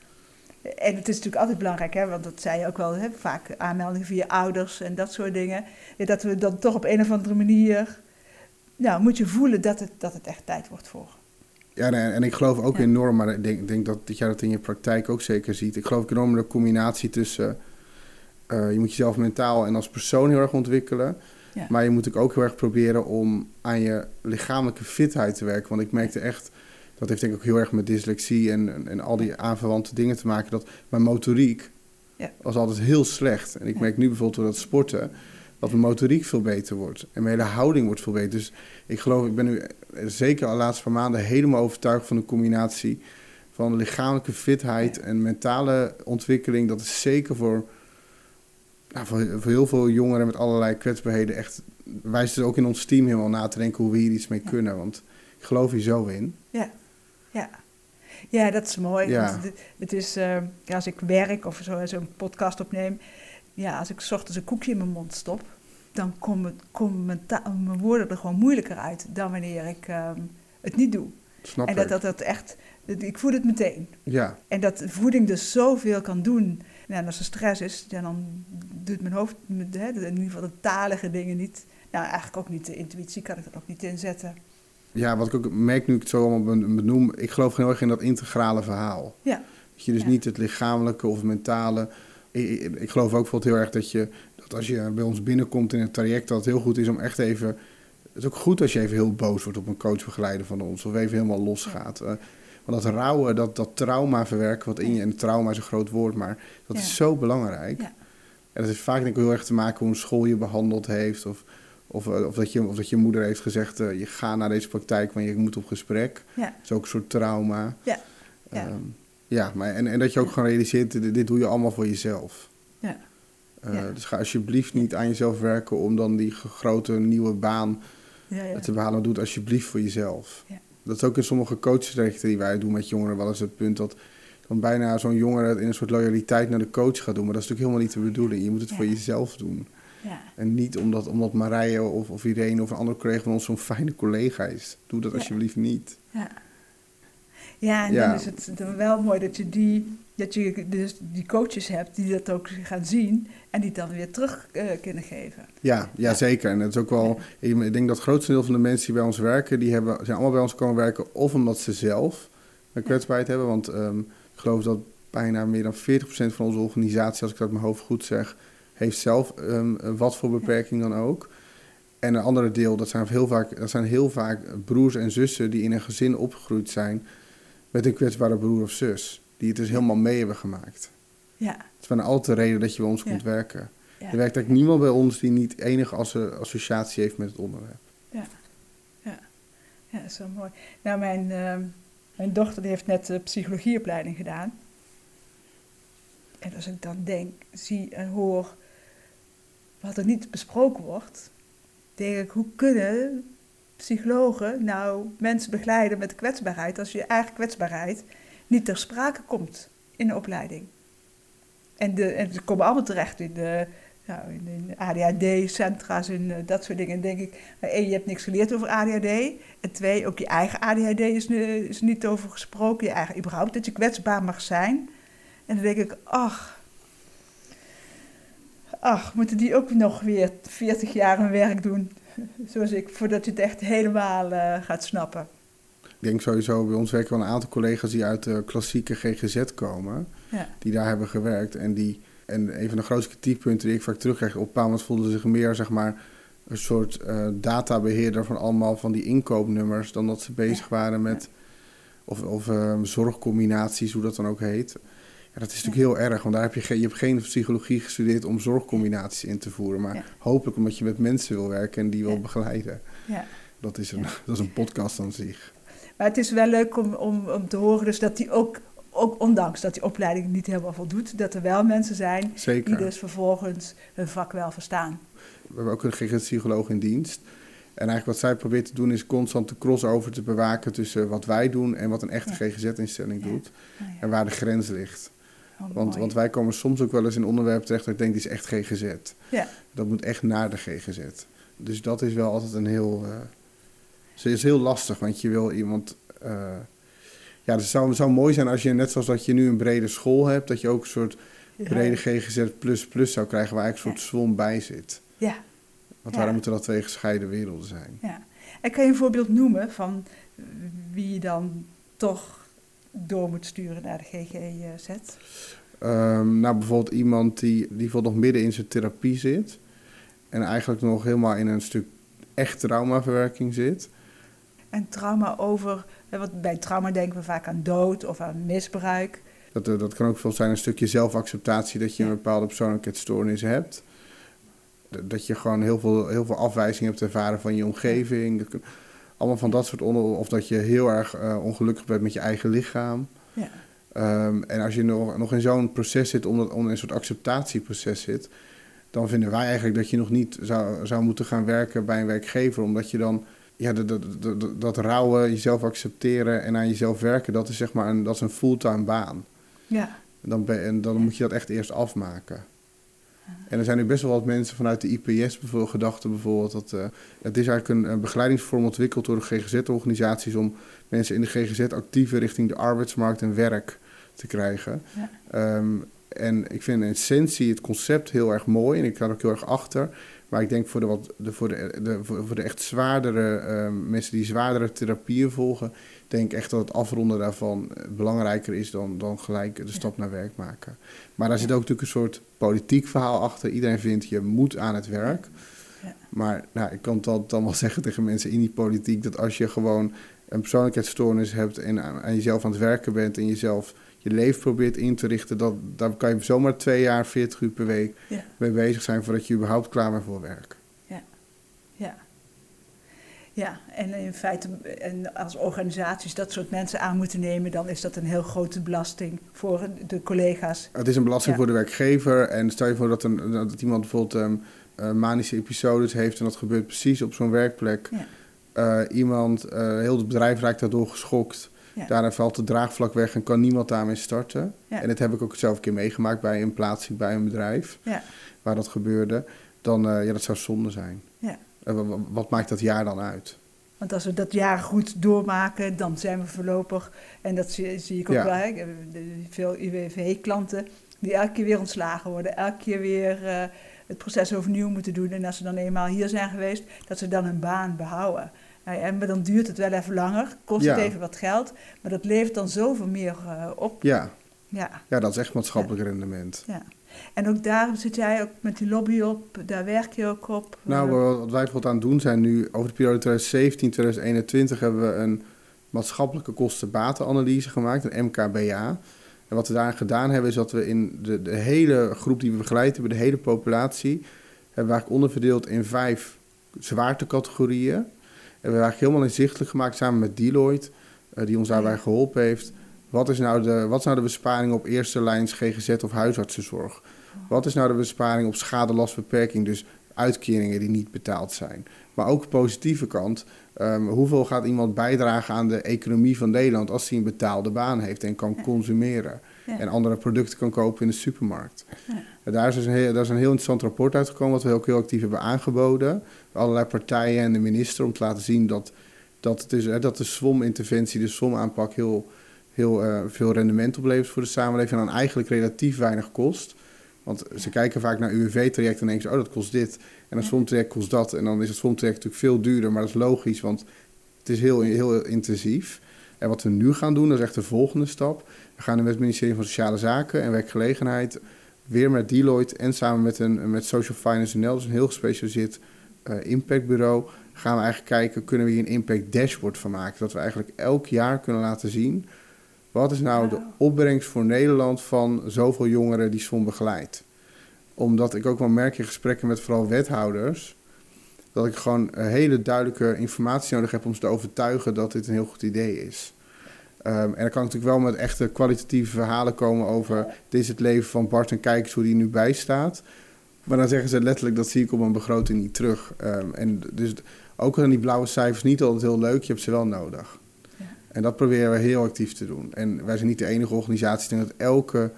En het is natuurlijk altijd belangrijk, hè, want dat zei je ook wel, hè, vaak aanmeldingen via ouders en dat soort dingen. Dat we dan toch op een of andere manier, nou, moet je voelen dat het, dat het echt tijd wordt voor. Ja, nee, en ik geloof ook Ja. enorm, maar ik denk, denk dat, dat jij dat in je praktijk ook zeker ziet. Ik geloof enorm in de combinatie tussen, eh, je moet jezelf mentaal en als persoon heel erg ontwikkelen. Ja. Maar je moet ook, ook heel erg proberen om aan je lichamelijke fitheid te werken. Want ik merkte echt, dat heeft denk ik ook heel erg met dyslexie en, en, en al die aanverwante dingen te maken, dat mijn motoriek Ja. was altijd heel slecht. En ik merk nu bijvoorbeeld door dat sporten, dat mijn motoriek veel beter wordt. En mijn hele houding wordt veel beter. Dus ik geloof, ik ben nu zeker de laatste paar maanden helemaal overtuigd van de combinatie van lichamelijke fitheid en mentale ontwikkeling. Dat is zeker voor, nou, voor, voor heel veel jongeren met allerlei kwetsbaarheden echt wijst het ook in ons team helemaal na te denken hoe we hier iets mee Ja. kunnen. Want ik geloof hier zo in. Ja, ja. Ja, dat is mooi. Ja. Het, het is, eh, ja, als ik werk of zo, zo'n podcast opneem, ja, als ik 's ochtends een koekje in mijn mond stop, dan komen mijn, woorden er gewoon moeilijker uit dan wanneer ik ehm, het niet doe. Snap en dat, dat dat echt, dat- ik voel het meteen. Ja, En dat voeding dus zoveel kan doen. Nou, en als er stress is, ja, dan doet mijn hoofd, hè, in ieder geval de talige dingen niet. Nou, eigenlijk ook niet de intuïtie, kan ik er ook niet inzetten. ja, wat ik ook merk nu ik het zo allemaal ben- benoem, ik geloof heel erg in dat integrale verhaal. Ja, Dat je dus Ja. niet het lichamelijke of mentale. Ik, ik, ik geloof ook bijvoorbeeld heel erg dat je dat als je bij ons binnenkomt in het traject, dat het heel goed is om echt even. Het is ook goed als je even heel boos wordt op een coachbegeleider van ons, of even helemaal losgaat. Eh, want dat rouwen, dat, dat trauma verwerken wat in je, en trauma is een groot woord, maar dat Ja. is zo belangrijk. Ja. En dat heeft vaak denk ik heel erg te maken hoe een school je behandeld heeft, of, of, eh, of, dat, je, of dat je moeder heeft gezegd, eh, je gaat naar deze praktijk, want je moet op gesprek. ja, Dat is ook een soort trauma. Ja, ja. Ehm, ja maar en, en dat je ook gewoon realiseert, dit, dit doe je allemaal voor jezelf. ja. Eh, Ja. Dus ga alsjeblieft niet aan jezelf werken om dan die grote nieuwe baan ja, ja. te behalen. Doe het alsjeblieft voor jezelf. Ja. Dat is ook in sommige coachtrajecten die wij doen met jongeren wel eens het punt dat dan bijna zo'n jongere in een soort loyaliteit naar de coach gaat doen. Maar dat is natuurlijk helemaal niet de bedoeling. Je moet het Ja. voor jezelf doen. ja. En niet omdat, omdat Marije of, of Irene of een andere collega van ons zo'n fijne collega is. Doe dat Ja. alsjeblieft niet. Ja, ja en Ja. dan is het dan wel mooi dat je die, dat je dus die coaches hebt die dat ook gaan zien en die dan weer terug eh, kunnen geven. Ja, ja, zeker. En het is ook wel. Ik ik denk dat het grootste deel van de mensen die bij ons werken, die hebben, zijn allemaal bij ons komen werken. Of omdat ze zelf een kwetsbaarheid hebben. Want ehm, ik geloof dat bijna meer dan 40% van onze organisatie, als ik dat uit mijn hoofd goed zeg, heeft zelf ehm, wat voor beperking dan ook. En een andere deel, dat zijn, heel vaak, dat zijn heel vaak broers en zussen die in een gezin opgegroeid zijn met een kwetsbare broer of zus. Die het dus helemaal mee hebben gemaakt. Ja. Het is bijna altijd de reden dat je bij ons Ja. komt werken. Ja. Er werkt eigenlijk niemand bij ons die niet enige asso- associatie heeft met het onderwerp. Ja, dat is zo mooi. Nou, mijn, ehm, mijn dochter die heeft net de psychologieopleiding gedaan. En als ik dan denk, zie en hoor wat er niet besproken wordt, denk ik, hoe kunnen psychologen nou mensen begeleiden met kwetsbaarheid als je eigen kwetsbaarheid niet ter sprake komt in de opleiding? En, de, en ze komen allemaal terecht in de nou, in, ADHD-centra's en eh, dat soort dingen. En denk ik, nou, één, je hebt niks geleerd over ADHD. En twee, ook je eigen ADHD is, nu- is niet over gesproken. Je eigen, überhaupt, dat je kwetsbaar mag zijn. En dan denk ik, ach, ach, moeten die ook nog weer 40 jaar hun werk doen? Zoals ik, voordat je het echt helemaal eh, gaat snappen. Ik denk sowieso, bij ons werken wel een aantal collega's die uit de klassieke GGZ komen. Ja, Die daar hebben gewerkt. En, die, en een van de grootste kritiekpunten die ik vaak terugkrijg, op voelden ze zich meer, zeg maar, een soort eh, databeheerder van allemaal van die inkoopnummers, dan dat ze bezig waren met, of, of eh, zorgcombinaties, hoe dat dan ook heet. Ja, dat is natuurlijk heel erg, want daar heb je, geen, je hebt geen psychologie gestudeerd om zorgcombinaties in te voeren. Maar Ja. hopelijk omdat je met mensen wil werken en die wil begeleiden. ja. Dat is, een, dat is een podcast aan zich. Maar het is wel leuk om, om, om te horen dus dat die ook, ook, ondanks dat die opleiding niet helemaal voldoet, dat er wel mensen zijn die dus vervolgens hun vak wel verstaan. We hebben ook een GGZ-psycholoog in dienst. En eigenlijk wat zij probeert te doen is constant de crossover te bewaken tussen wat wij doen en wat een echte Ja. GGZ-instelling Ja. doet. Nou ja, En waar de grens ligt. oh, Want, want wij komen soms ook wel eens in onderwerpen terecht dat ik denk, die is echt GGZ. Ja. Dat moet echt naar de GGZ. Dus dat is wel altijd een heel... eh het is heel lastig, want je wil iemand... eh, ja, het zou, het zou mooi zijn als je, net zoals dat je nu een brede school hebt, dat je ook een soort Ja. brede GGZ plus plus zou krijgen, waar eigenlijk een soort zwom bij zit. Ja, Want waarom moeten dat twee gescheiden werelden zijn? ja. En kan je een voorbeeld noemen van wie je dan toch door moet sturen naar de GGZ? Ehm, nou, bijvoorbeeld iemand die, die nog midden in zijn therapie zit. En eigenlijk nog helemaal in een stuk echt traumaverwerking zit. En trauma over, want bij trauma denken we vaak aan dood of aan misbruik. Dat, eh, dat kan ook veel zijn een stukje zelfacceptatie dat je een bepaalde persoonlijkheidsstoornis hebt. Dat je gewoon heel veel, heel veel afwijzing hebt ervaren van je omgeving. Allemaal van dat soort onder... Of dat je heel erg eh, ongelukkig bent met je eigen lichaam. Ja, Ehm, en als je nog, nog in zo'n proces zit, omdat om in een soort acceptatieproces zit, dan vinden wij eigenlijk dat je nog niet zou, zou moeten gaan werken bij een werkgever, omdat je dan ja, dat, dat, dat, dat rouwen, jezelf accepteren en aan jezelf werken, dat is zeg maar een, dat is een fulltime baan. ja, Dan, ben, en dan moet je dat echt eerst afmaken. En er zijn nu best wel wat mensen vanuit de IPS bijvoorbeeld, gedachten bijvoorbeeld. Dat, eh, het is eigenlijk een, een begeleidingsvorm ontwikkeld door de GGZ-organisaties om mensen in de GGZ actiever richting de arbeidsmarkt en werk te krijgen. ja, Ehm, en ik vind in essentie het concept heel erg mooi en ik sta er ook heel erg achter. Maar ik denk voor de, wat, de, voor de, de, voor voor de echt zwaardere ehm, mensen die zwaardere therapieën volgen, denk ik echt dat het afronden daarvan eh, belangrijker is dan, dan gelijk de stap naar werk maken. Maar daar zit ook natuurlijk een soort politiek verhaal achter. Iedereen vindt je moet aan het werk. Ja. Maar nou, ik kan dan, dan wel zeggen tegen mensen in die politiek dat als je gewoon een persoonlijkheidsstoornis hebt en aan, aan jezelf aan het werken bent en jezelf je leven probeert in te richten, dat, daar kan je zomaar twee jaar, 40 uur per week ja, mee bezig zijn voordat je überhaupt klaar bent voor werk. ja. Ja, en in feite, en als organisaties dat soort mensen aan moeten nemen, dan is dat een heel grote belasting voor de collega's. Het is een belasting Ja. voor de werkgever en stel je voor dat, een, dat iemand bijvoorbeeld eh, manische episodes heeft en dat gebeurt precies op zo'n werkplek. Ja. Eh, iemand, eh, heel het bedrijf raakt daardoor geschokt. Ja. Daarna valt het draagvlak weg en kan niemand daarmee starten. Ja. En dat heb ik ook zelf een keer meegemaakt bij een plaatsing bij een bedrijf Ja, waar dat gebeurde. Dan, eh, ja, dat zou zonde zijn. ja. Wat maakt dat jaar dan uit? Want als we dat jaar goed doormaken, dan zijn we voorlopig, en dat zie, zie ik ook wel, hè, ik heb de- veel UWV-klanten die elke keer weer ontslagen worden, elke keer weer eh, het proces overnieuw moeten doen. En als ze dan eenmaal hier zijn geweest, dat ze dan hun baan behouden. Nou ja, maar dan duurt het wel even langer, kost het even wat geld, maar dat levert dan zoveel meer eh, op. Ja, Ja, Ja, dat is echt maatschappelijk rendement. ja. En ook daar zit jij ook met die lobby op, daar werk je ook op. Nou, Eh, wat wij bijvoorbeeld aan het doen zijn nu, over de periode 2017-2021 hebben we een maatschappelijke kosten-batenanalyse gemaakt, een MKBA. En wat we daarin gedaan hebben, is dat we in de, de hele groep die we begeleid hebben, de hele populatie, hebben we eigenlijk onderverdeeld in vijf zwaartecategorieën. En we hebben eigenlijk helemaal inzichtelijk gemaakt samen met Deloitte, eh, die ons daarbij geholpen heeft. Wat is, nou de, wat is nou de besparing op eerste lijns GGZ of huisartsenzorg? Wat is nou de besparing op schadelastbeperking, dus uitkeringen die niet betaald zijn? Maar ook de positieve kant, ehm, hoeveel gaat iemand bijdragen aan de economie van Nederland als hij een betaalde baan heeft en kan consumeren? Ja. En andere producten kan kopen in de supermarkt. Ja. Daar, is dus een heel, daar is een heel interessant rapport uitgekomen, wat we ook heel actief hebben aangeboden. Allerlei partijen en de minister om te laten zien dat, dat, het is, hè, dat de SWOM-interventie, de SWOM-aanpak, heel, heel eh, veel rendement oplevert voor de samenleving en dan eigenlijk relatief weinig kost. Want ze kijken vaak naar UWV-traject en denken ze, oh dat kost dit. En een. SWOM-traject kost dat. En dan is het SWOM-traject natuurlijk veel duurder, maar dat is logisch, want het is heel, heel intensief. En wat we nu gaan doen, dat is echt de volgende stap. We gaan met het ministerie van Sociale Zaken en Werkgelegenheid weer met Deloitte en samen met, een, met Social Finance NL, dus een heel gespecialiseerd eh, impactbureau, gaan we eigenlijk kijken, kunnen we hier een impact dashboard van maken? Dat we eigenlijk elk jaar kunnen laten zien, wat is nou de opbrengst voor Nederland van zoveel jongeren die SWOM begeleidt? Omdat ik ook wel merk in gesprekken met vooral wethouders, dat ik gewoon een hele duidelijke informatie nodig heb om ze te overtuigen dat dit een heel goed idee is. Ehm, en dan kan ik natuurlijk wel met echte kwalitatieve verhalen komen over dit is het leven van Bart en kijk eens hoe die nu bijstaat. Maar dan zeggen ze letterlijk dat zie ik op mijn begroting niet terug. Ehm, en dus ook aan die blauwe cijfers niet altijd heel leuk, je hebt ze wel nodig. Ja. En dat proberen we heel actief te doen. En wij zijn niet de enige organisatie. Ik denk dat elke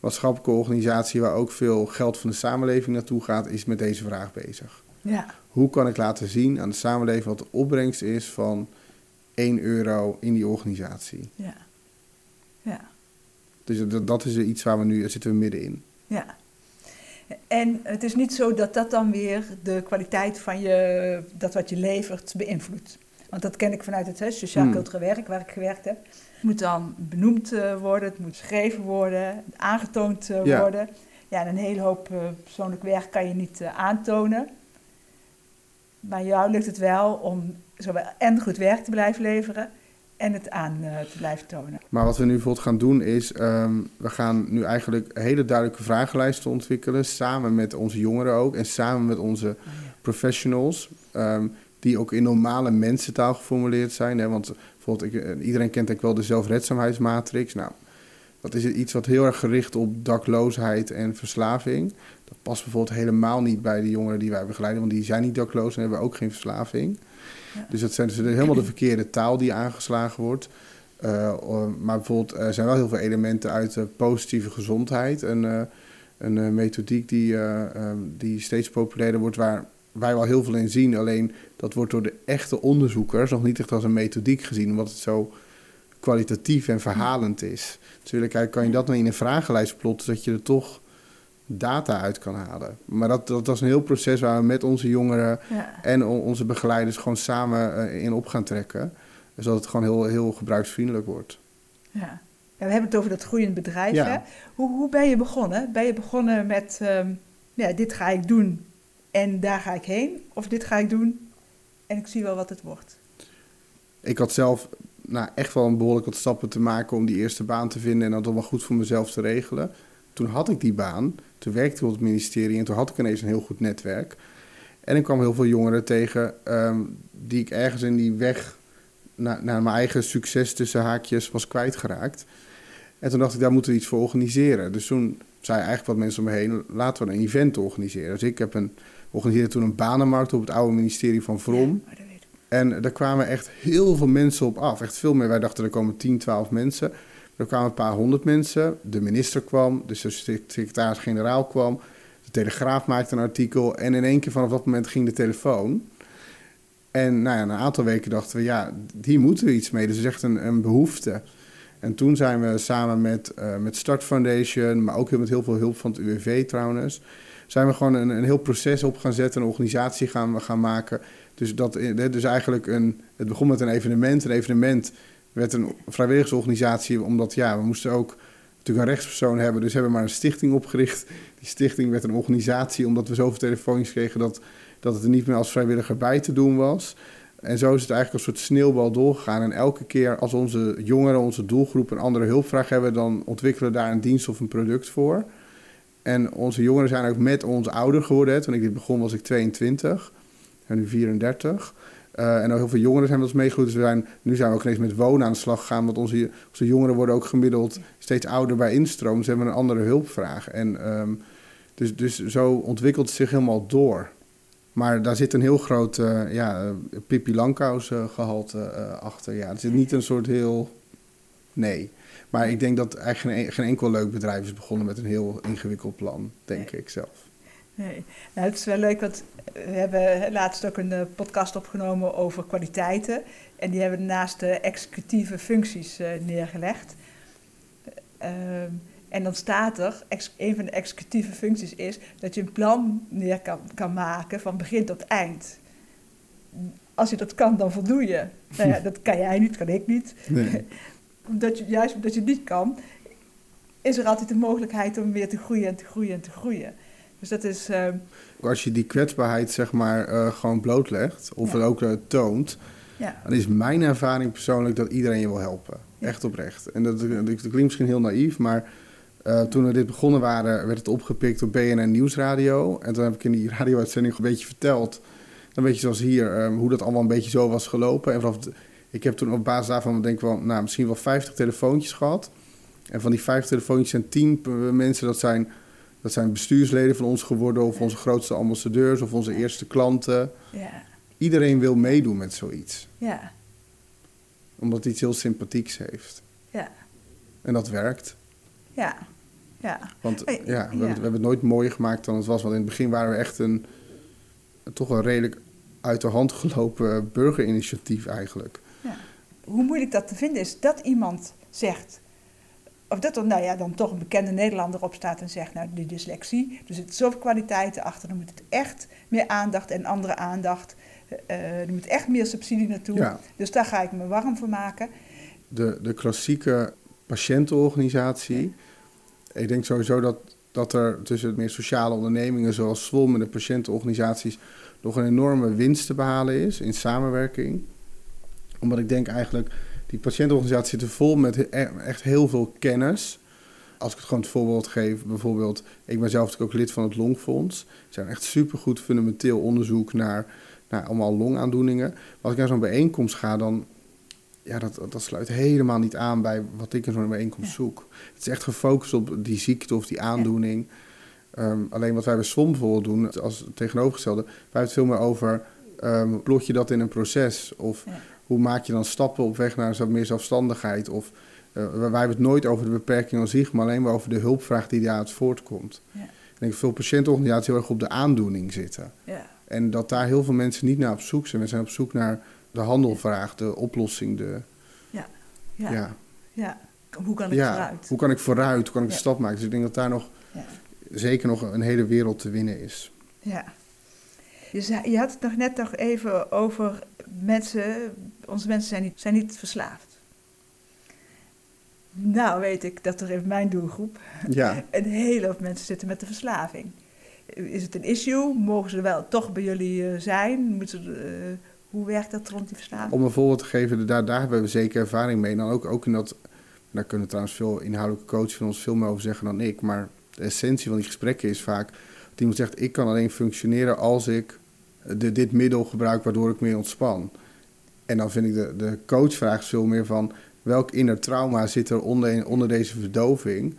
maatschappelijke organisatie waar ook veel geld van de samenleving naartoe gaat, is met deze vraag bezig. Ja, Hoe kan ik laten zien aan de samenleving wat de opbrengst is van 1 euro in die organisatie? ja, ja, Dus dat, dat is iets waar we nu, zitten we middenin. ja. En het is niet zo dat dat dan weer de kwaliteit van je, dat wat je levert beïnvloedt. Want dat ken ik vanuit het sociaal-cultureel werk waar ik gewerkt heb. Het moet dan benoemd eh, worden, het moet geschreven worden, aangetoond eh, Ja. worden. Ja, en een hele hoop eh, persoonlijk werk kan je niet aantonen. Maar jou lukt het wel om zowel en goed werk te blijven leveren en het aan eh, te blijven tonen. Maar wat we nu bijvoorbeeld gaan doen is, ehm, we gaan nu eigenlijk hele duidelijke vragenlijsten ontwikkelen, samen met onze jongeren ook en samen met onze professionals, ehm, die ook in normale mensentaal geformuleerd zijn. Hè? Want bijvoorbeeld, ik, eh, iedereen kent ik wel de zelfredzaamheidsmatrix. Nou, dat is iets wat heel erg gericht op dakloosheid en verslaving. Dat past bijvoorbeeld helemaal niet bij de jongeren die wij begeleiden, want die zijn niet dakloos en hebben ook geen verslaving. Ja. Dus dat zijn dus helemaal de verkeerde taal die aangeslagen wordt. Uh, maar bijvoorbeeld, er zijn wel heel veel elementen uit positieve gezondheid. Een, uh, een uh, methodiek die, um, die steeds populairder wordt, waar wij wel heel veel in zien. Alleen dat wordt door de echte onderzoekers nog niet echt als een methodiek gezien, omdat het zo kwalitatief en verhalend is. Dus kijken, kan je dat nou in een vragenlijst plotten, zodat je er toch data uit kan halen. Maar dat, dat was een heel proces waar we met onze jongeren Ja. en on- onze begeleiders gewoon samen uh, in op gaan trekken. Zodat het gewoon heel, heel gebruiksvriendelijk wordt. Ja. ja. we hebben het over dat groeiend bedrijf. Ja. Hè? Hoe, hoe ben je begonnen? Ben je begonnen met, um, ja, dit ga ik doen en daar ga ik heen? Of dit ga ik doen en ik zie wel wat het wordt? Ik had zelf nou, echt wel een behoorlijk wat stappen te maken om die eerste baan te vinden en dat allemaal goed voor mezelf te regelen. Toen had ik die baan, toen werkte ik op het ministerie en toen had ik ineens een heel goed netwerk. En ik kwam heel veel jongeren tegen um, die ik ergens in die weg naar, naar mijn eigen succes tussen haakjes was kwijtgeraakt. En toen dacht ik, daar moeten we iets voor organiseren. Dus toen zei eigenlijk wat mensen om me heen, laten we een event organiseren. Dus ik heb een, organiseerde toen een banenmarkt op het oude ministerie van Vrom. En daar kwamen echt heel veel mensen op af. Echt veel meer. Wij dachten er komen 10, 12 mensen. Er kwamen een paar honderd mensen. De minister kwam, de secretaris-generaal kwam. De Telegraaf maakte een artikel. En in één keer vanaf dat moment ging de telefoon. En nou ja, na een aantal weken dachten we, ja, hier moeten we iets mee. Dus het is echt een, een behoefte. En toen zijn we samen met, uh, met Start Foundation, maar ook met heel veel hulp van het UWV trouwens, zijn we gewoon een, een heel proces op gaan zetten, een organisatie gaan, gaan maken. Dus, dat, dus eigenlijk een, het begon met een evenement. Een evenement werd een vrijwilligersorganisatie, omdat ja, we moesten ook natuurlijk een rechtspersoon hebben. Dus hebben we maar een stichting opgericht. Die stichting werd een organisatie omdat we zoveel telefoontjes kregen dat, dat het er niet meer als vrijwilliger bij te doen was. En zo is het eigenlijk een soort sneeuwbal doorgegaan. En elke keer als onze jongeren, onze doelgroep een andere hulpvraag hebben, dan ontwikkelen we daar een dienst of een product voor. En onze jongeren zijn ook met ons ouder geworden. Toen ik dit begon was ik 22 en nu 34. Uh, en heel veel jongeren zijn met ons meegegroeid. Dus we zijn, nu zijn we ook ineens met wonen aan de slag gegaan. Want onze, onze jongeren worden ook gemiddeld steeds ouder bij instroom. Ze hebben een andere hulpvraag. En um, dus, dus zo ontwikkelt het zich helemaal door. Maar daar zit een heel groot uh, ja, Pippi Langkous uh, gehalte achter. Ja, het zit niet een soort heel... Nee. Maar ik denk dat eigenlijk geen, geen enkel leuk bedrijf is begonnen met een heel ingewikkeld plan, denk ik zelf. Nee, nou, het is wel leuk, want we hebben laatst ook een uh, podcast opgenomen over kwaliteiten. En die hebben we naast de executieve functies uh, neergelegd. Uh, en dan staat er, een van de executieve functies is dat je een plan neer kan, kan maken van begin tot eind. Als je dat kan, dan voldoe je. Nou ja, dat kan jij niet, kan ik niet. Nee. omdat je, juist omdat je het niet kan, is er altijd de mogelijkheid om weer te groeien en te groeien en te groeien. Dus dat is... Uh... Als je die kwetsbaarheid zeg maar uh, gewoon blootlegt, of ja. het ook uh, toont... Ja. dan is mijn ervaring persoonlijk dat iedereen je wil helpen. Ja. Echt oprecht. En dat, klinkt misschien heel naïef, maar... Toen we dit begonnen waren, werd het opgepikt op BNN Nieuwsradio. En toen heb ik in die radio-uitzending een beetje verteld... dan weet je zoals hier, um, hoe dat allemaal een beetje zo was gelopen. En vanaf... De, ik heb toen op basis daarvan denk ik wel, nou, misschien wel 50 telefoontjes gehad. En van die 50 telefoontjes zijn 10 mensen, dat zijn, dat zijn bestuursleden van ons geworden, of onze grootste ambassadeurs, of onze eerste klanten. Ja. Iedereen wil meedoen met zoiets. Ja. Omdat het iets heel sympathieks heeft. Ja. En dat werkt. Ja. Ja. Want ja, we, ja. Hebben, we hebben het nooit mooier gemaakt dan het was. Want in het begin waren we echt een, toch een redelijk uit de hand gelopen burgerinitiatief eigenlijk. Ja. Hoe moeilijk dat te vinden is dat iemand zegt, of dat er nou ja, dan toch een bekende Nederlander op staat en zegt, nou die dyslexie, er zitten zoveel kwaliteiten achter, dan moet het echt meer aandacht en andere aandacht, uh, er moet echt meer subsidie naartoe. Ja. Dus daar ga ik me warm voor maken. De, de klassieke patiëntenorganisatie, ik denk sowieso dat, dat er tussen het meer sociale ondernemingen zoals SWOM en de patiëntenorganisaties nog een enorme winst te behalen is in samenwerking omdat ik denk eigenlijk, die patiëntenorganisatie zitten vol met echt heel veel kennis. Als ik het gewoon het voorbeeld geef, bijvoorbeeld, ik ben zelf natuurlijk ook lid van het Longfonds. Ze zijn echt supergoed fundamenteel onderzoek naar, naar allemaal longaandoeningen. Maar als ik naar zo'n bijeenkomst ga, dan, ja, dat, dat sluit helemaal niet aan bij wat ik in zo'n bijeenkomst ja. zoek. Het is echt gefocust op die ziekte of die aandoening. Ja. Um, alleen wat wij bij SWOM bijvoorbeeld doen, als tegenovergestelde, wij hebben het veel meer over, um, plot je dat in een proces? Of ja hoe maak je dan stappen op weg naar meer zelfstandigheid? Of uh, wij hebben het nooit over de beperking aan zich, maar alleen maar over de hulpvraag die daaruit voortkomt. Ja. Ik denk dat veel patiëntenorganisaties heel erg op de aandoening zitten. Ja. En dat daar heel veel mensen niet naar op zoek zijn. We zijn op zoek naar de handelvraag, de oplossing, de... Ja, ja. ja. ja. Hoe kan ik vooruit? Hoe kan ik vooruit? Hoe kan ik de stap maken? Dus ik denk dat daar nog zeker nog een hele wereld te winnen is. Ja. Je, je had het nog net nog even over mensen, onze mensen zijn niet, zijn niet verslaafd. Nou weet ik dat er in mijn doelgroep ja. een hele hoop mensen zitten met de verslaving. Is het een issue? Mogen ze wel toch bij jullie uh, zijn? Ze, uh, hoe werkt dat rond die verslaving? Om een voorbeeld te geven, daar, daar hebben we zeker ervaring mee. Dan ook, ook in dat, daar kunnen trouwens veel inhoudelijke coaches van ons veel meer over zeggen dan ik. Maar de essentie van die gesprekken is vaak dat iemand zegt: Ik kan alleen functioneren als ik de, dit middel gebruik waardoor ik meer ontspan. En dan vind ik de, de coachvraag veel meer van welk inner trauma zit er onder, onder deze verdoving.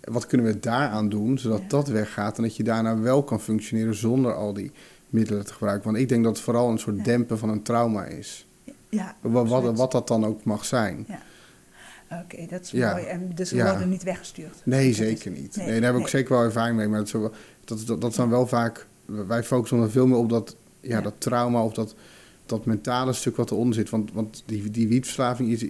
Wat kunnen we daaraan doen, zodat dat weggaat en dat je daarna wel kan functioneren zonder al die middelen te gebruiken. Want ik denk dat het vooral een soort dempen van een trauma is. Ja, wat, wat, wat, dat dan ook mag zijn. Ja. Oké, dat is mooi. En dus ze worden niet weggestuurd? Nee, zeker niet. Nee, daar heb ik zeker wel ervaring mee. Maar dat, is, wel, dat, dat, dan wel vaak... Wij focussen er veel meer op dat ja, dat trauma of dat, dat mentale stuk wat eronder zit. Want, want die, die wietverslaving, is,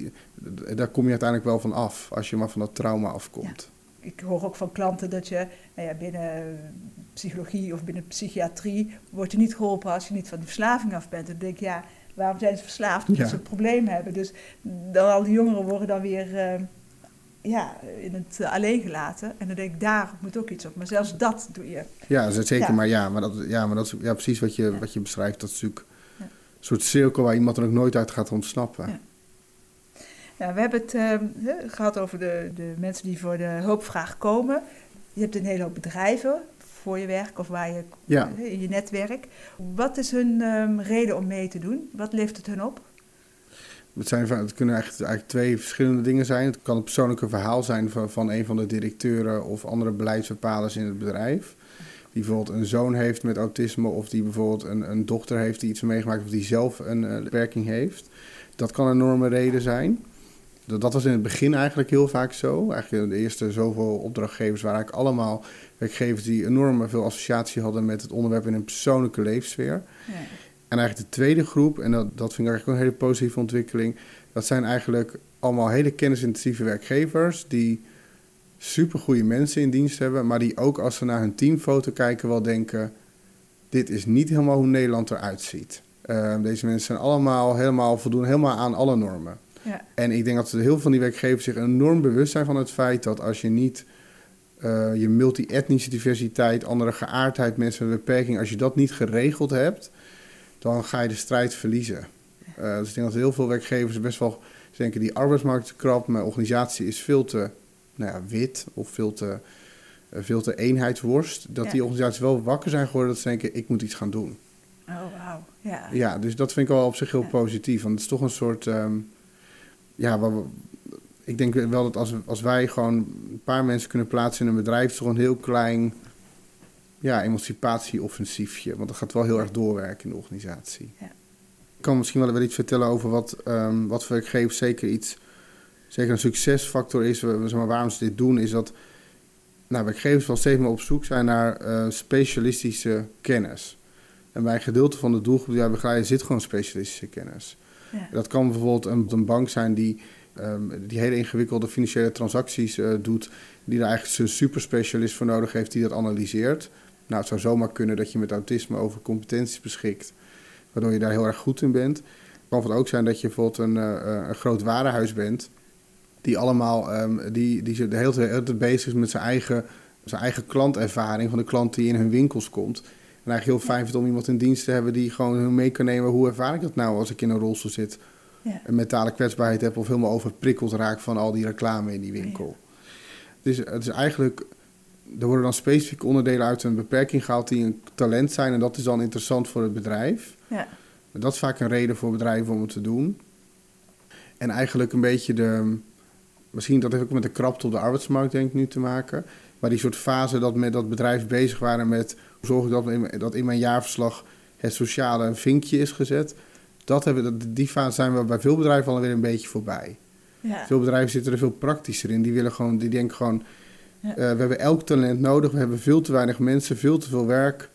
daar kom je uiteindelijk wel van af, als je maar van dat trauma afkomt. Ik hoor ook van klanten dat je nou ja, binnen psychologie of binnen psychiatrie wordt je niet geholpen als je niet van die verslaving af bent. En dan denk ik, ja, waarom zijn ze verslaafd? Omdat ze een probleem hebben. Dus dan al die jongeren worden dan weer uh, ja, in het alleen gelaten. En dan denk ik, daar moet ook iets op. Maar zelfs dat doe je. Ja, zeker. Ja. Maar ja, maar dat, ja, maar dat is ja, precies wat je, wat je beschrijft. Dat is natuurlijk een soort cirkel waar iemand er ook nooit uit gaat ontsnappen. Ja. Ja, we hebben het ehm, gehad over de, de mensen die voor de hulpvraag komen. Je hebt een hele hoop bedrijven voor je werk of waar je in je netwerk. Wat is hun ehm, reden om mee te doen? Wat levert het hun op? Het, zijn, het kunnen eigenlijk, twee verschillende dingen zijn. Het kan het persoonlijke verhaal zijn van, van een van de directeuren of andere beleidsbepalers in het bedrijf. Die bijvoorbeeld een zoon heeft met autisme of die bijvoorbeeld een, een dochter heeft die iets meegemaakt of die zelf een beperking heeft. Dat kan een enorme reden zijn. Dat, dat was in het begin eigenlijk heel vaak zo. Eigenlijk de eerste zoveel opdrachtgevers waren eigenlijk allemaal werkgevers die enorm veel associatie hadden met het onderwerp in hun persoonlijke leefsfeer. Ja. En eigenlijk de tweede groep, en dat, dat vind ik eigenlijk ook een hele positieve ontwikkeling, dat zijn eigenlijk allemaal hele kennisintensieve werkgevers die supergoeie mensen in dienst hebben, maar die ook als ze naar hun teamfoto kijken wel denken, dit is niet helemaal hoe Nederland eruit ziet. Eh, deze mensen zijn allemaal helemaal voldoen helemaal aan alle normen. Ja. En ik denk dat heel veel van die werkgevers zich enorm bewust zijn van het feit dat als je niet eh, je multi-etnische diversiteit, andere geaardheid, mensen met beperking, als je dat niet geregeld hebt, dan ga je de strijd verliezen. Eh, dus ik denk dat heel veel werkgevers best wel denken die arbeidsmarkt is krap, mijn organisatie is veel te nou ja, wit of veel te, eh, veel te eenheidsworst. Dat Ja. die organisaties wel wakker zijn geworden dat ze denken, ik moet iets gaan doen. Oh, wauw. Ja. Ja, dus dat vind ik wel op zich heel Ja. positief. Want het is toch een soort. ehm, ja, we- ik denk wel dat als, als wij gewoon een paar mensen kunnen plaatsen in een bedrijf, is het toch een heel klein ja, emancipatieoffensiefje. Want dat gaat wel heel erg doorwerken in de organisatie. Ja. Ik kan misschien wel wel iets vertellen over wat, ehm, wat voor werkgevers zeker iets, zeker een succesfactor is. Zeg maar, waarom ze dit doen, is dat nou, werkgevers wel steeds meer op zoek zijn naar eh, specialistische kennis. En bij een gedeelte van de doelgroep die wij begeleiden zit gewoon specialistische kennis. Ja. Dat kan bijvoorbeeld een, een bank zijn die, ehm, die hele ingewikkelde financiële transacties eh, doet, die daar eigenlijk een superspecialist voor nodig heeft die dat analyseert. Nou, het zou zomaar kunnen dat je met autisme over competenties beschikt, waardoor je daar heel erg goed in bent. Het kan ook zijn dat je bijvoorbeeld een, eh, een groot warenhuis bent, die allemaal, ehm, die, die de hele tijd- bezig is met zijn eigen, zijn eigen klantervaring van de klant die in hun winkels komt. En eigenlijk heel fijn vindt om iemand in dienst te hebben die gewoon mee kan nemen. Hoe ervaar ik dat nou als ik in een rolstoel zit? Ja. Een mentale kwetsbaarheid heb of helemaal overprikkeld raak van al die reclame in die winkel. Dus het is eigenlijk, er worden dan specifieke onderdelen uit een beperking gehaald die een talent zijn. En dat is dan interessant voor het bedrijf. Ja. Dat is vaak een reden voor bedrijven om het te doen. En eigenlijk een beetje de. Misschien dat heeft ook met de krapte op de arbeidsmarkt, denk ik, nu te maken. Maar die soort fase dat, met, dat bedrijven bezig waren met. Hoe zorg ik dat in, dat in mijn jaarverslag het sociale een vinkje is gezet. Dat hebben, die fase zijn we bij veel bedrijven alweer een beetje voorbij. Ja. Veel bedrijven zitten er veel praktischer in. Die willen gewoon, die denken gewoon. Eh, we hebben elk talent nodig. We hebben veel te weinig mensen, veel te veel werk.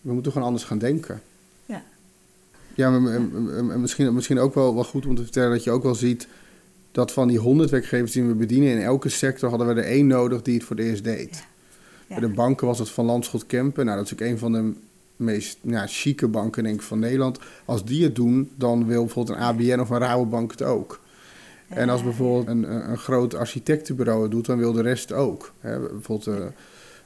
We moeten gewoon anders gaan denken. Ja. Ja, misschien, misschien ook wel, wel goed om te vertellen dat je ook wel ziet dat van die honderd werkgevers die we bedienen, in elke sector hadden we er één nodig die het voor het eerst deed. Ja. Bij de banken was het van Landschot Kempen. Nou, dat is ook een van de meest ja, chique banken denk ik, van Nederland. Als die het doen, dan wil bijvoorbeeld een ABN of een Rabobank het ook. En als bijvoorbeeld een, een een groot architectenbureau het doet, dan wil de rest ook. Hè, bijvoorbeeld, eh,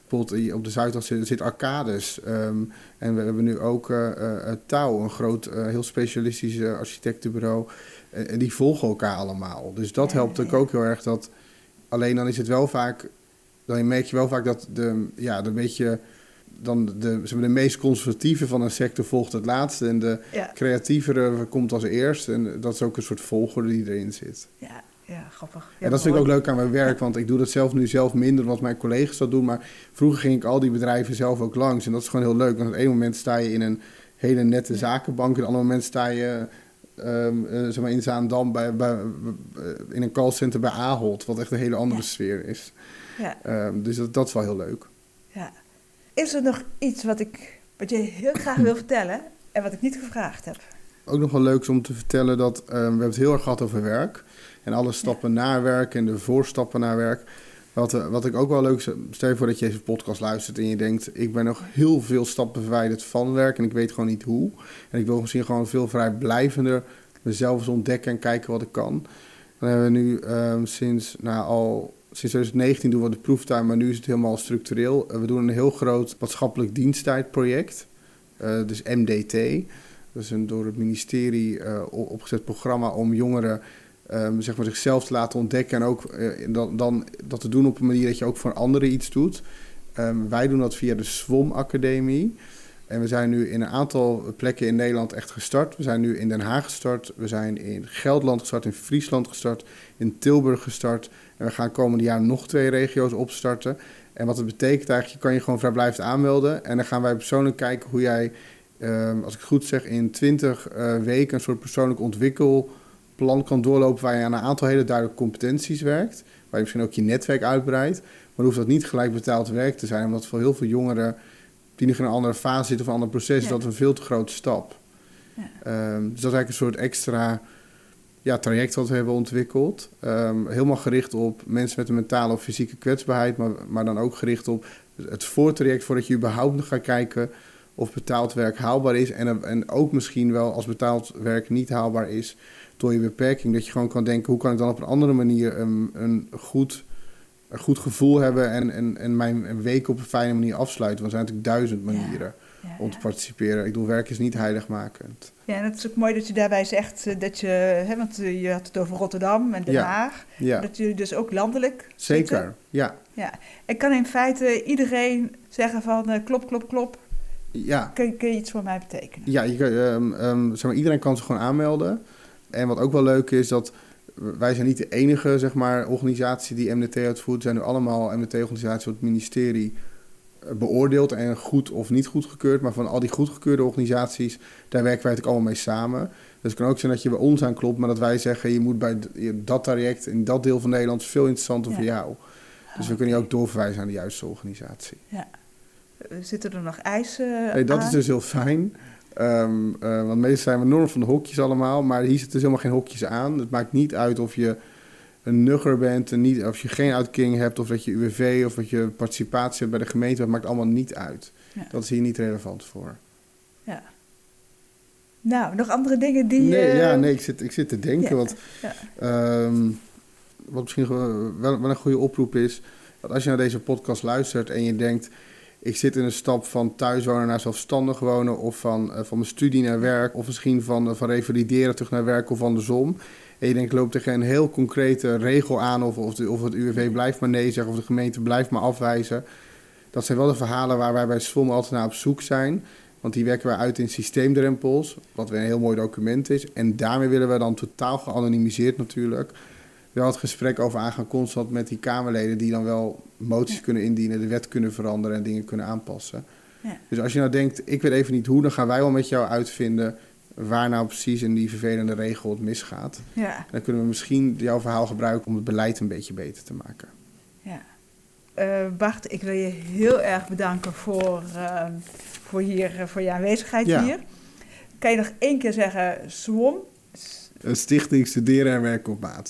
bijvoorbeeld op de Zuidas zit, zit Arcades. ehm, en we hebben nu ook eh, Touw, een groot, heel specialistisch architectenbureau. En, die volgen elkaar allemaal. Dus dat Ja, helpt ook, ja. ook heel erg. Dat, alleen dan is het wel vaak, dan merk je wel vaak dat de, ja, de beetje, dan de, de meest conservatieve van een sector volgt het laatste. En de Ja. creatievere komt als eerst. En dat is ook een soort volgorde die erin zit. Ja, ja, grappig. Ja, En dat vind ik ook leuk aan mijn werk, want ik doe dat zelf nu zelf minder dan wat mijn collega's dat doen. Maar vroeger ging ik al die bedrijven zelf ook langs. En dat is gewoon heel leuk, want op het ene moment sta je in een hele nette zakenbank. En op het andere moment sta je eh, zeg maar in Zaandam bij, bij, eh, in een callcenter bij Ahold. Wat echt een hele andere Ja. sfeer is. Ja, Ehm, dus dat, dat is wel heel leuk. ja. Is er nog iets wat, ik, wat je heel graag wil vertellen en wat ik niet gevraagd heb? Ook nog wel leuk om te vertellen dat ehm, we hebben het heel erg gehad over werk. En alle stappen naar werk en de voorstappen naar werk. Wat, eh, wat ik ook wel leuk stel je voor dat je deze podcast luistert en je denkt... ik ben nog heel veel stappen verwijderd van werk en ik weet gewoon niet hoe. En ik wil misschien gewoon veel vrijblijvender mezelf eens ontdekken en kijken wat ik kan. Dan hebben we nu ehm, sinds, nou, al sinds 2019 doen we de proeftuin, maar nu is het helemaal structureel. we doen een heel groot maatschappelijk diensttijdproject, uh, dus MDT. Dat is een door het ministerie uh, opgezet programma om jongeren um, zeg maar zichzelf te laten ontdekken. En ook dan, dan, dat te doen op een manier dat je ook voor anderen iets doet. Um, wij doen dat via de SWOM Academie. En we zijn nu in een aantal plekken in Nederland echt gestart. We zijn nu in Den Haag gestart. We zijn in Gelderland gestart, in Friesland gestart, in Tilburg gestart. En we gaan komende jaar nog twee regio's opstarten. En wat het betekent eigenlijk, je kan je gewoon vrijblijvend aanmelden. En dan gaan wij persoonlijk kijken hoe jij, um, als ik het goed zeg, in 20 uh, eh, weken een soort persoonlijk ontwikkelplan kan doorlopen. Waar je aan een aantal hele duidelijke competenties werkt. Waar je misschien ook je netwerk uitbreidt. Maar hoeft dat niet gelijk betaald werk te zijn, omdat voor heel veel jongeren die nog in een andere fase zitten of een ander proces, is dat een veel te grote stap. Ja. Um, dus dat is eigenlijk een soort extra ja, traject wat we hebben ontwikkeld. Um, helemaal gericht op mensen met een mentale of fysieke kwetsbaarheid, maar, maar dan ook gericht op het voortraject voordat je überhaupt nog gaat kijken of betaald werk haalbaar is. En, en ook misschien wel als betaald werk niet haalbaar is door je beperking, dat je gewoon kan denken: hoe kan ik dan op een andere manier een, een goed een goed gevoel hebben en, en, en mijn week op een fijne manier afsluiten. Want er zijn natuurlijk duizend manieren om te participeren. Ik bedoel, werk is niet heiligmakend. Ja, en het is ook mooi dat je daarbij zegt eh, dat je, hè, want eh, je had het over Rotterdam en Den Haag, dat jullie dus ook landelijk Zeker, ja. ja. En kan in feite iedereen zeggen van uh, klop, klop, klop, ja. Kun, kun, je iets voor mij betekenen? Ja, je, um, um, zeg maar, iedereen kan zich gewoon aanmelden. En wat ook wel leuk is, dat wij zijn niet de enige zeg maar, organisatie die MDT uitvoert. Er zijn nu allemaal MDT-organisaties op het ministerie eh, beoordeeld en goed of niet goedgekeurd. Maar van al die goedgekeurde organisaties, daar werken wij natuurlijk allemaal mee samen. Dus het kan ook zijn dat je bij ons aanklopt, maar dat wij zeggen... je moet bij dat traject in dat deel van Nederland veel interessanter voor jou. Dus we kunnen je ook doorverwijzen aan de juiste organisatie. Ja. Zitten er nog eisen nee, Dat is dus heel fijn. Um, uh, want meestal zijn we enorm van de hokjes allemaal, maar hier zitten dus helemaal geen hokjes aan. Het maakt niet uit of je een nugger bent, en niet, of je geen uitkering hebt, of dat je UWV of dat je participatie hebt bij de gemeente. Dat maakt allemaal niet uit. Dat is hier niet relevant voor. Ja. Nou, nog andere dingen die. Nee, ja, nee ik, zit, ik zit te denken. Ja. Um, wat misschien wel, wel een goede oproep is. Dat als je naar deze podcast luistert en je denkt ik zit in een stap van thuiswonen naar zelfstandig wonen, of van, uh, van mijn studie naar werk, of misschien van, uh, van revalideren terug naar werk of andersom. En je denkt, ik loop tegen een heel concrete regel aan, of, of, of het UWV blijft maar nee zeggen, of de gemeente blijft maar afwijzen. Dat zijn wel de verhalen waar wij bij SWOM altijd naar op zoek zijn. Want die werken wij uit in systeemdrempels, wat weer een heel mooi document is. En daarmee willen we dan totaal geanonimiseerd natuurlijk wel het gesprek over aangaan constant met die Kamerleden die dan wel moties kunnen indienen, de wet kunnen veranderen en dingen kunnen aanpassen. Ja. Dus als je nou denkt, ik weet even niet hoe, dan gaan wij wel met jou uitvinden waar nou precies in die vervelende regel het misgaat. Ja. Dan kunnen we misschien jouw verhaal gebruiken om het beleid een beetje beter te maken. Ja. Uh, Bart, ik wil je heel erg bedanken voor, uh, voor, hier, uh, voor je aanwezigheid ja. hier. Kan je nog één keer zeggen, SWOM? Een stichting Studeren en Werken op Maat.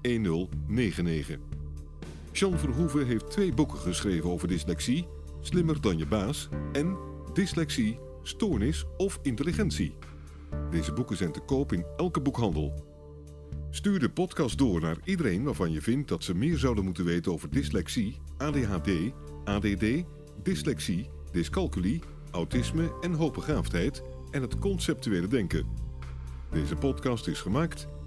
1099. Jean Verhoeven heeft twee boeken geschreven over dyslexie, Slimmer dan je baas en Dyslexie, Stoornis of Intelligentie. Deze boeken zijn te koop in elke boekhandel. Stuur de podcast door naar iedereen waarvan je vindt dat ze meer zouden moeten weten over dyslexie, ADHD, ADD, dyslexie, dyscalculie, autisme en hoogbegaafdheid en het conceptuele denken. Deze podcast is gemaakt